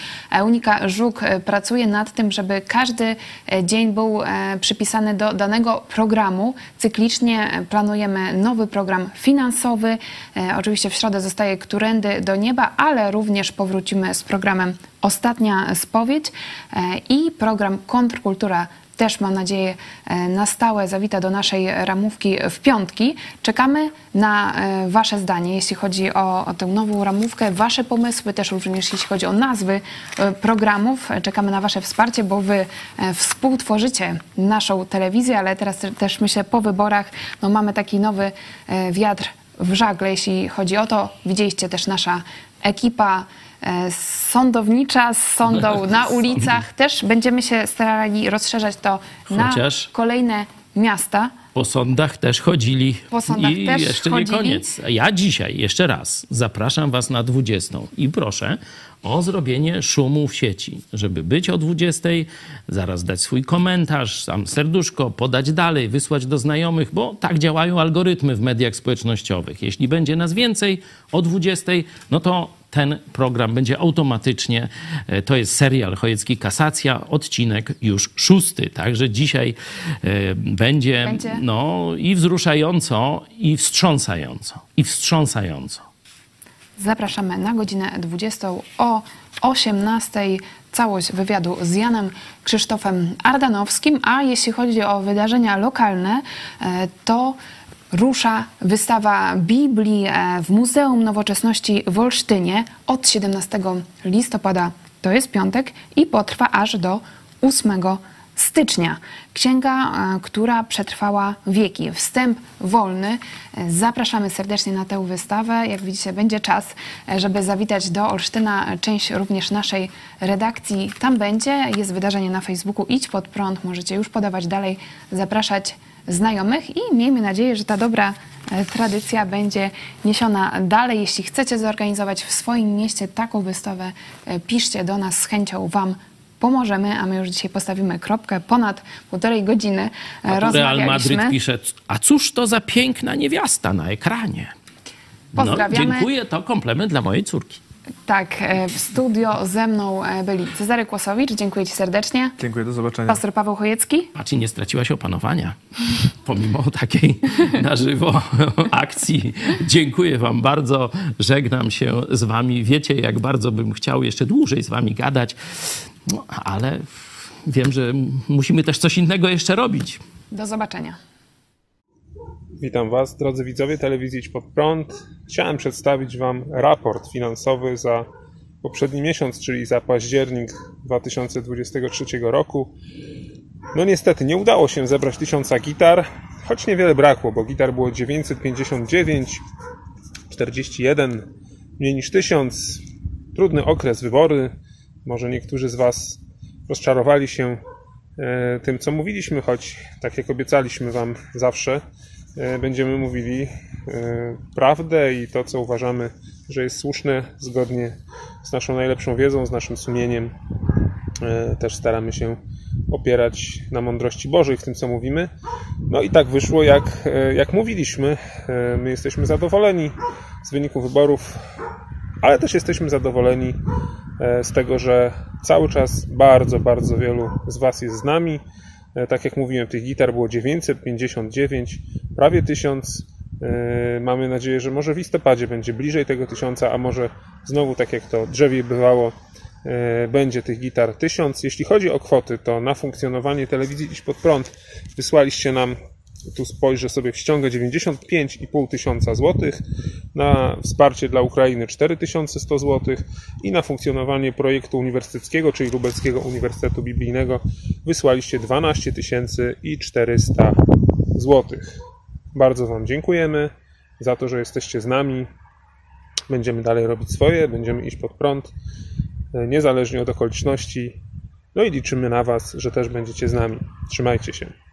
Unika Żuk e, pracuje nad tym, żeby każdy e, dzień był e, przypisany do danego programu. Cyklicznie e, planujemy nowy program finansowy. E, Oczywiście w środę zostaje Którędy do nieba, ale również powrócimy z programem Ostatnia spowiedź e, i program Kontrkultura też mam nadzieję e, na stałe zawita do naszej ramówki w piątki. Czekamy na e, Wasze zdanie, jeśli chodzi o, o tę nową ramówkę, Wasze pomysły, też również jeśli chodzi o nazwy e, programów. Czekamy na Wasze wsparcie, bo Wy współtworzycie naszą telewizję, ale teraz te- też myślę po wyborach no, mamy taki nowy wiatr w żagle, jeśli chodzi o to. Widzieliście też nasza ekipa sądownicza z sądą na ulicach. Też będziemy się starali rozszerzać to Chociaż- na kolejne miasta. Po sądach też chodzili. Po sądach I też jeszcze chodzili. nie koniec. Ja dzisiaj jeszcze raz zapraszam Was na 20 i proszę o zrobienie szumu w sieci, żeby być o 20, zaraz dać swój komentarz, sam serduszko, podać dalej, wysłać do znajomych, bo tak działają algorytmy w mediach społecznościowych. Jeśli będzie nas więcej o 20, no to ten program będzie automatycznie, e, to jest serial Chojecki Kasacja, odcinek już szósty. Także dzisiaj e, będzie, Będzie. no i wzruszająco, i wstrząsająco, i wstrząsająco. Zapraszamy na godzinę 20 o 18. Całość wywiadu z Janem Krzysztofem Ardanowskim, a jeśli chodzi o wydarzenia lokalne, e, to rusza wystawa Biblii e, w Muzeum Nowoczesności w Olsztynie od 17 listopada, to jest piątek, i potrwa aż do 8 stycznia. Księga, e, która przetrwała wieki. Wstęp wolny. E, Zapraszamy serdecznie na tę wystawę. Jak widzicie, będzie czas, e, żeby zawitać do Olsztyna. Część również naszej redakcji tam będzie. Jest wydarzenie na Facebooku Idź pod prąd. Możecie już podawać dalej, zapraszać znajomych i miejmy nadzieję, że ta dobra tradycja będzie niesiona dalej. Jeśli chcecie zorganizować w swoim mieście taką wystawę, piszcie do nas z chęcią Wam pomożemy, a my już dzisiaj postawimy kropkę. Ponad półtorej godziny e, A tu Real rozmawialiśmy. Madryt pisze, a cóż to za piękna niewiasta na ekranie? No, Pozdrawiamy. dziękuję, to komplement dla mojej córki. Tak, e, w studio ze mną e, byli Cezary Kłosowicz, dziękuję Ci serdecznie. Dziękuję, do zobaczenia. Pastor Paweł Chojecki. Patrz, i nie straciłaś opanowania. Pomimo takiej na żywo akcji. Dziękuję Wam bardzo. Żegnam się z Wami. Wiecie, jak bardzo bym chciał jeszcze dłużej z Wami gadać, no, ale wiem, że musimy też coś innego jeszcze robić. Do zobaczenia. Witam Was, drodzy widzowie telewizji Idź Pod Prąd. Chciałem przedstawić Wam raport finansowy za poprzedni miesiąc, czyli za październik 2023 roku. No niestety nie udało się zebrać tysiąca gitar, choć niewiele brakło, bo gitar było 959, 41, mniej niż 1000. Trudny okres, wybory. Może niektórzy z Was rozczarowali się e, tym, co mówiliśmy, choć tak jak obiecaliśmy Wam zawsze, e, będziemy mówili e, prawdę i to, co uważamy, że jest słuszne, zgodnie z naszą najlepszą wiedzą, z naszym sumieniem. Też staramy się opierać na mądrości Bożej w tym, co mówimy. No i tak wyszło, jak, jak mówiliśmy. My jesteśmy zadowoleni z wyniku wyborów, ale też jesteśmy zadowoleni e, z tego, że cały czas bardzo, bardzo wielu z Was jest z nami. E, Tak jak mówiłem, tych gitar było 959, prawie 1000. E, Mamy nadzieję, że może w listopadzie będzie bliżej tego tysiąca, a może znowu, tak jak to drzewie bywało, będzie tych gitar 1000. Jeśli chodzi o kwoty, to na funkcjonowanie telewizji Idź Pod Prąd wysłaliście nam, tu spojrzę sobie w ściągę, 95,5 tysiąca złotych, na wsparcie dla Ukrainy 4100 złotych i na funkcjonowanie projektu uniwersyteckiego, czyli Lubelskiego Uniwersytetu Biblijnego wysłaliście 12 tysięcy i 400 złotych. Bardzo Wam dziękujemy za to, że jesteście z nami. Będziemy dalej robić swoje, będziemy iść pod prąd, e, niezależnie od okoliczności. No i liczymy na Was, że też będziecie z nami. Trzymajcie się.